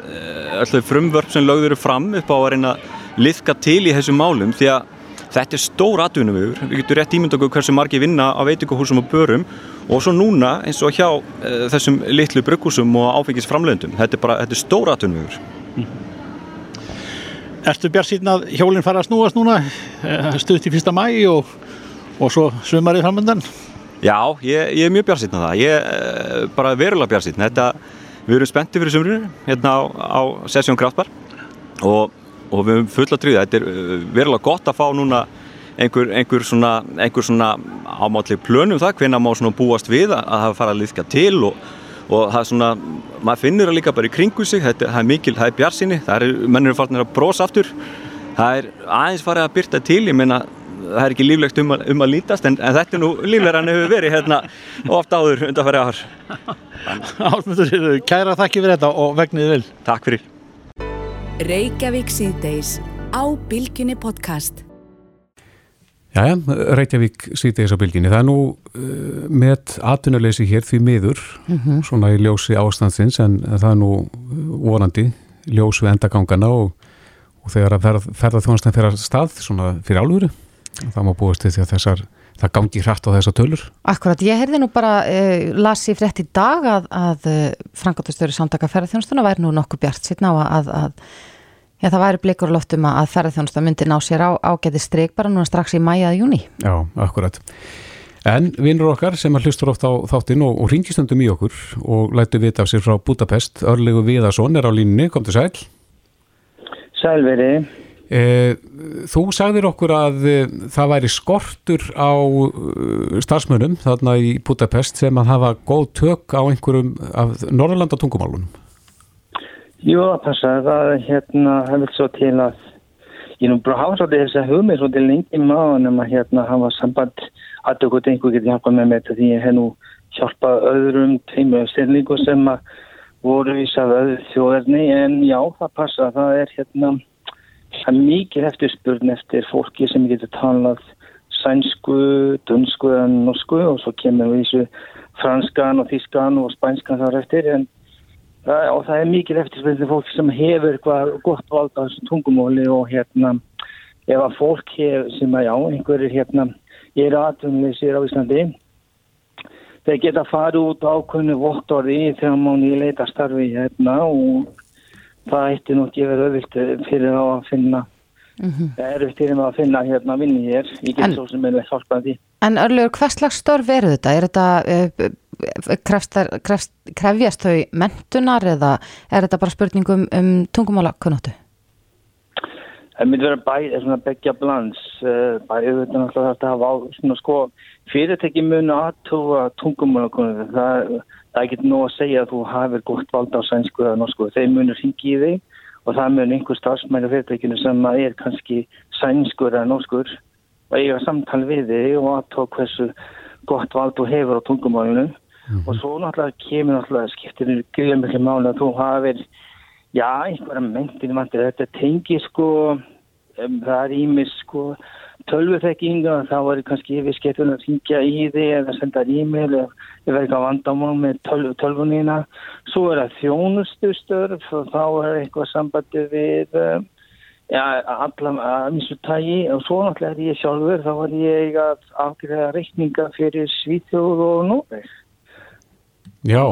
alltaf frumvörp sem lögður fram upp á að reyna að liðka til í þessum málum því að þetta er stór atvinnum við við getum rétt ímynda okkur hversu margi vinna á veitingahúsum og börum og svo núna eins og hjá uh, þessum litlu brugghúsum og áfengisframlöndum þetta er bara, þetta er stór atvinnum við mm. Erstu bjart síðan að hjólinn fara að snúast núna? Stuðt í fyrsta mæ og, og svo sumarið framöndan? Já, ég, ég er mjög bjart síðan það. Ég er bara verulega bjart síðan við erum spenntið fyrir sumrinu hérna á, á Sessjón Kraftbar. Og, og við erum fulla tríða. Þetta er verulega gott að fá núna einhver, einhver svona, svona ámátleg plönum það, hvenna má svona búast við að það fara að liðka til og og það er svona, maður finnur það líka bara í kringu sig, þetta, það er mikil, það er bjarsinni það er, mennur er farin að brosa aftur. Það er aðeins farið að byrta til ég meina, það er ekki líflegt um að, um að lítast en, en þetta er nú líflegar en hefur verið hérna ofta áður undan færi ár Álmundur, kæra þakki fyrir þetta og vegniði vel. Takk fyrir. Reykjavík síðdeis á Bilginni podcast Jæja, Reykjavík síðdeis á bylginni. Það er nú uh, með atvinnuleysi hér því miður, mm -hmm. svona í ljósi ástandsins, en það er nú vorandi ljós við endagangana og, og þegar að ferð, ferða þjónastan fyrir stað, svona fyrir álúru, það má búast til því að þessar, það gangi hrætt á þessar tölur. Akkurat, ég heyrði nú bara, uh, las ég frétt í dag að, að uh, Frankatustöru samtaka ferðarþjónastuna væri nú nokkuð bjart sérna á að, að Já, það væri blikur loftum að ferðarþjónusta myndi ná sér á ágæti streik bara núna strax í mæjaða júni. Já, akkurat. En vinnur okkar sem hlustur oft á þáttinn og, og ringistöndum í okkur og lætu vita af sér frá Budapest, Örlegu Viðarsson er á línni, kom til sæl. Sælveri. Eh, þú sagðir okkur að eh, það væri skortur á uh, starfsmönum þarna í Budapest sem að hafa góð tök á einhverjum af Norrlanda tungumálunum. Jú, það passa. Það hérna, það vil svo til að ég nú bara hafa svolítið þess að hugmið svolítið lengi maður en að hérna hafa samband að okkur einhver getur hjálpað með með þetta því ég hef nú hjálpað öðrum teimu styrlingu sem að voru vísað öðu þjóðarni en já, það passa. Það er hérna það er mikið eftirspurn eftir fólki sem getur talað sænsku, dunsku eða norsku og svo kemur við þessu franskan og þískan og spænskan þar eftir en og það er mikið eftirspilni fólk sem hefur eitthvað gott vald á þessu tungumóli og hérna ef að fólk hef, sem að já, einhverjir hérna er aðtunleysir á Íslandi þeir geta farið út ákveðinu vottorði þegar mánu í leita starfi hérna og það eittir nú ekki verið öðvilt fyrir þá að finna mm -hmm. það er eftir að finna hérna vinni hér ég get en, svo sem er með hjálpað því En Örlur, hvað slags störf eru þetta? Er þetta uh, krefst, krefjast þau mentunar eða er þetta bara spurningum um tungumála kunnáttu? Það myndi vera bæ, svona begja blands, uh, bæði þetta náttúrulega þetta hafa á, svona sko, fyrirtæki munu aðtúa tungumálakunni, það, það er ekki nóg að segja að þú hafið gott vald á sænsku eða norsku, þeir munu ringi í þig og það mun einhver starfsmæli fyrirtækinu sem er kannski sænskur eða norskur og eiga samtal við þig og aðtók hversu gott vald þú hefur á tungumálinu og svo náttúrulega kemur náttúrulega skiptir gríða miklu máli að þú hafið já, einhverja mentin vantir þetta tengi sko um, það er ímis sko tölvuþekkinga þá er kannski við skemmtum að ringja í þig eða senda e-mail eða verður eitthvað vandamál með tölv, tölvunina. Svo er það þjónustustörf og þá er eitthvað sambandi við um, ja, allan að missu tægi og svo náttúrulega er ég sjálfur þá var ég að afgriða reikninga fyrir Svíþjóð og Já.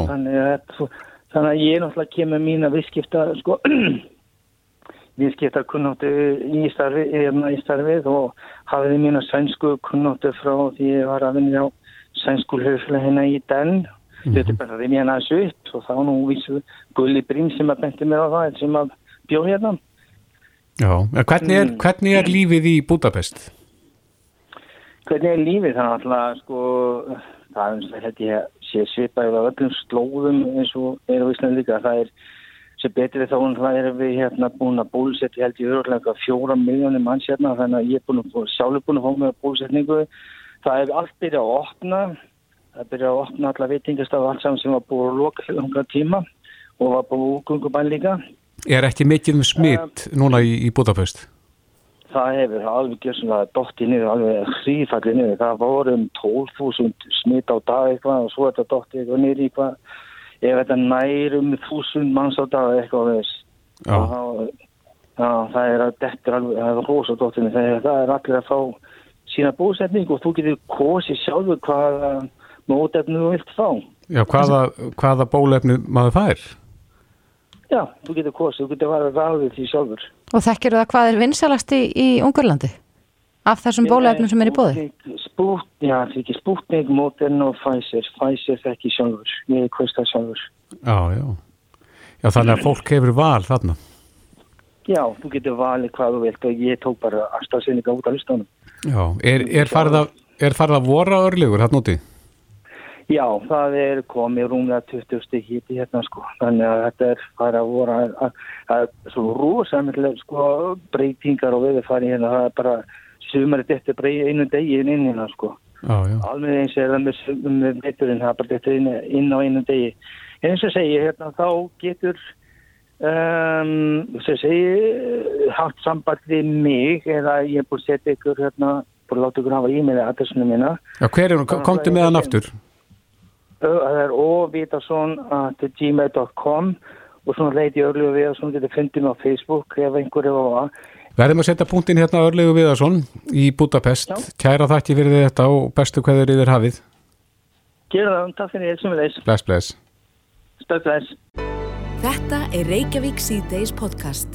Þannig að, þannig að ég náttúrulega kemur mín að viðskipta sko viðskipta kunnáttu í, starfi, í starfið og hafiði mín að sænsku kunnáttu frá því ég var að vinna á sænsku hljóðfæla hérna í den mm -hmm. þetta er bara því mér næstu upp og þá nú vísu Gulli Brím sem að benti mér á það sem að bjóð hérna Já, hvernig er, hvernig er lífið í Budapest? Hvernig er lífið? Það er alltaf sko það er eins og þetta ég sé svipaði á öllum slóðum eins og er á Íslandi líka. Það er sem betur þá hún erum við hérna búin að bólusetja held í öruglega fjóra miljónir manns hérna þannig að ég er búin að sjálfur búin að fá með bólusetningu. Það er allt byrjað að opna það er byrjað að opna alla veitingastaf allt saman sem var búin að loka fyrir hunga tíma og var búin útgöngubæn líka. Er ekki mikið um smitt um, núna í, í Budapest? Það hefur alveg gjörð svona dótt í niður, alveg hrífalli niður. Það voru um 12.000 smitt á dag eitthvað og svo er þetta dótt eitthvað niður í hvað ef þetta nær um þúsund manns á dag eitthvað veist og það er að þetta er alveg, það er rosadóttinu þegar það er allir að fá sína búsetning og þú getur kosið sjálfur hvaða mótefnu þú vilt fá. Já, hvaða, hvaða bólefnu maður fær? Já, þú getur kosið, þú getur varað ráðið því sjálfur Og þekkir það hvað er vinsalast í, í Ungarlandi? Af þessum bólefnum sem er í bóði? Spút, já, það er ekki Sputnik, Modern og Pfizer. Pfizer þekki sjálfur. Ég kvist það sjálfur. Já, já. Já, þannig að fólk hefur val þarna. Já, þú getur valið hvað þú vilt og ég tók bara aðstafsynninga út af listanum. Já, er, er farið að, er farið að vora örlegur hérna úti? Já, það er komið rúmlega 20 stygg híti hérna sko. Þannig að þetta er farið að vora það er svo rosamillega sko breytingar og viðfari hérna. Það er bara sumari þetta bara einu degi inn hérna sko. Já, já. Alveg eins er það með, veiturinn, það er bara þetta inn, inn á einu degi. En eins og segi hérna þá getur um, sem segi haft samband við mig eða ég er búin að setja ykkur hérna, búin að láta ykkur hafa e-maili adressunum mína. Já, hver er hún? Komdu með hann aftur? Það er ovitason.gmail.com og svona leiti örlegu við og svona getur fundið mig á Facebook ef einhver er á það. Verðum að setja punktin hérna örlegu Viðarsson í Budapest. Já. Kæra þakki fyrir þetta og bestu hverður yfir hafið. Gjör það, takk fyrir þessum við þess. Bless, bless. Stöð, bless. Þetta er Reykjavík C-Days podcast.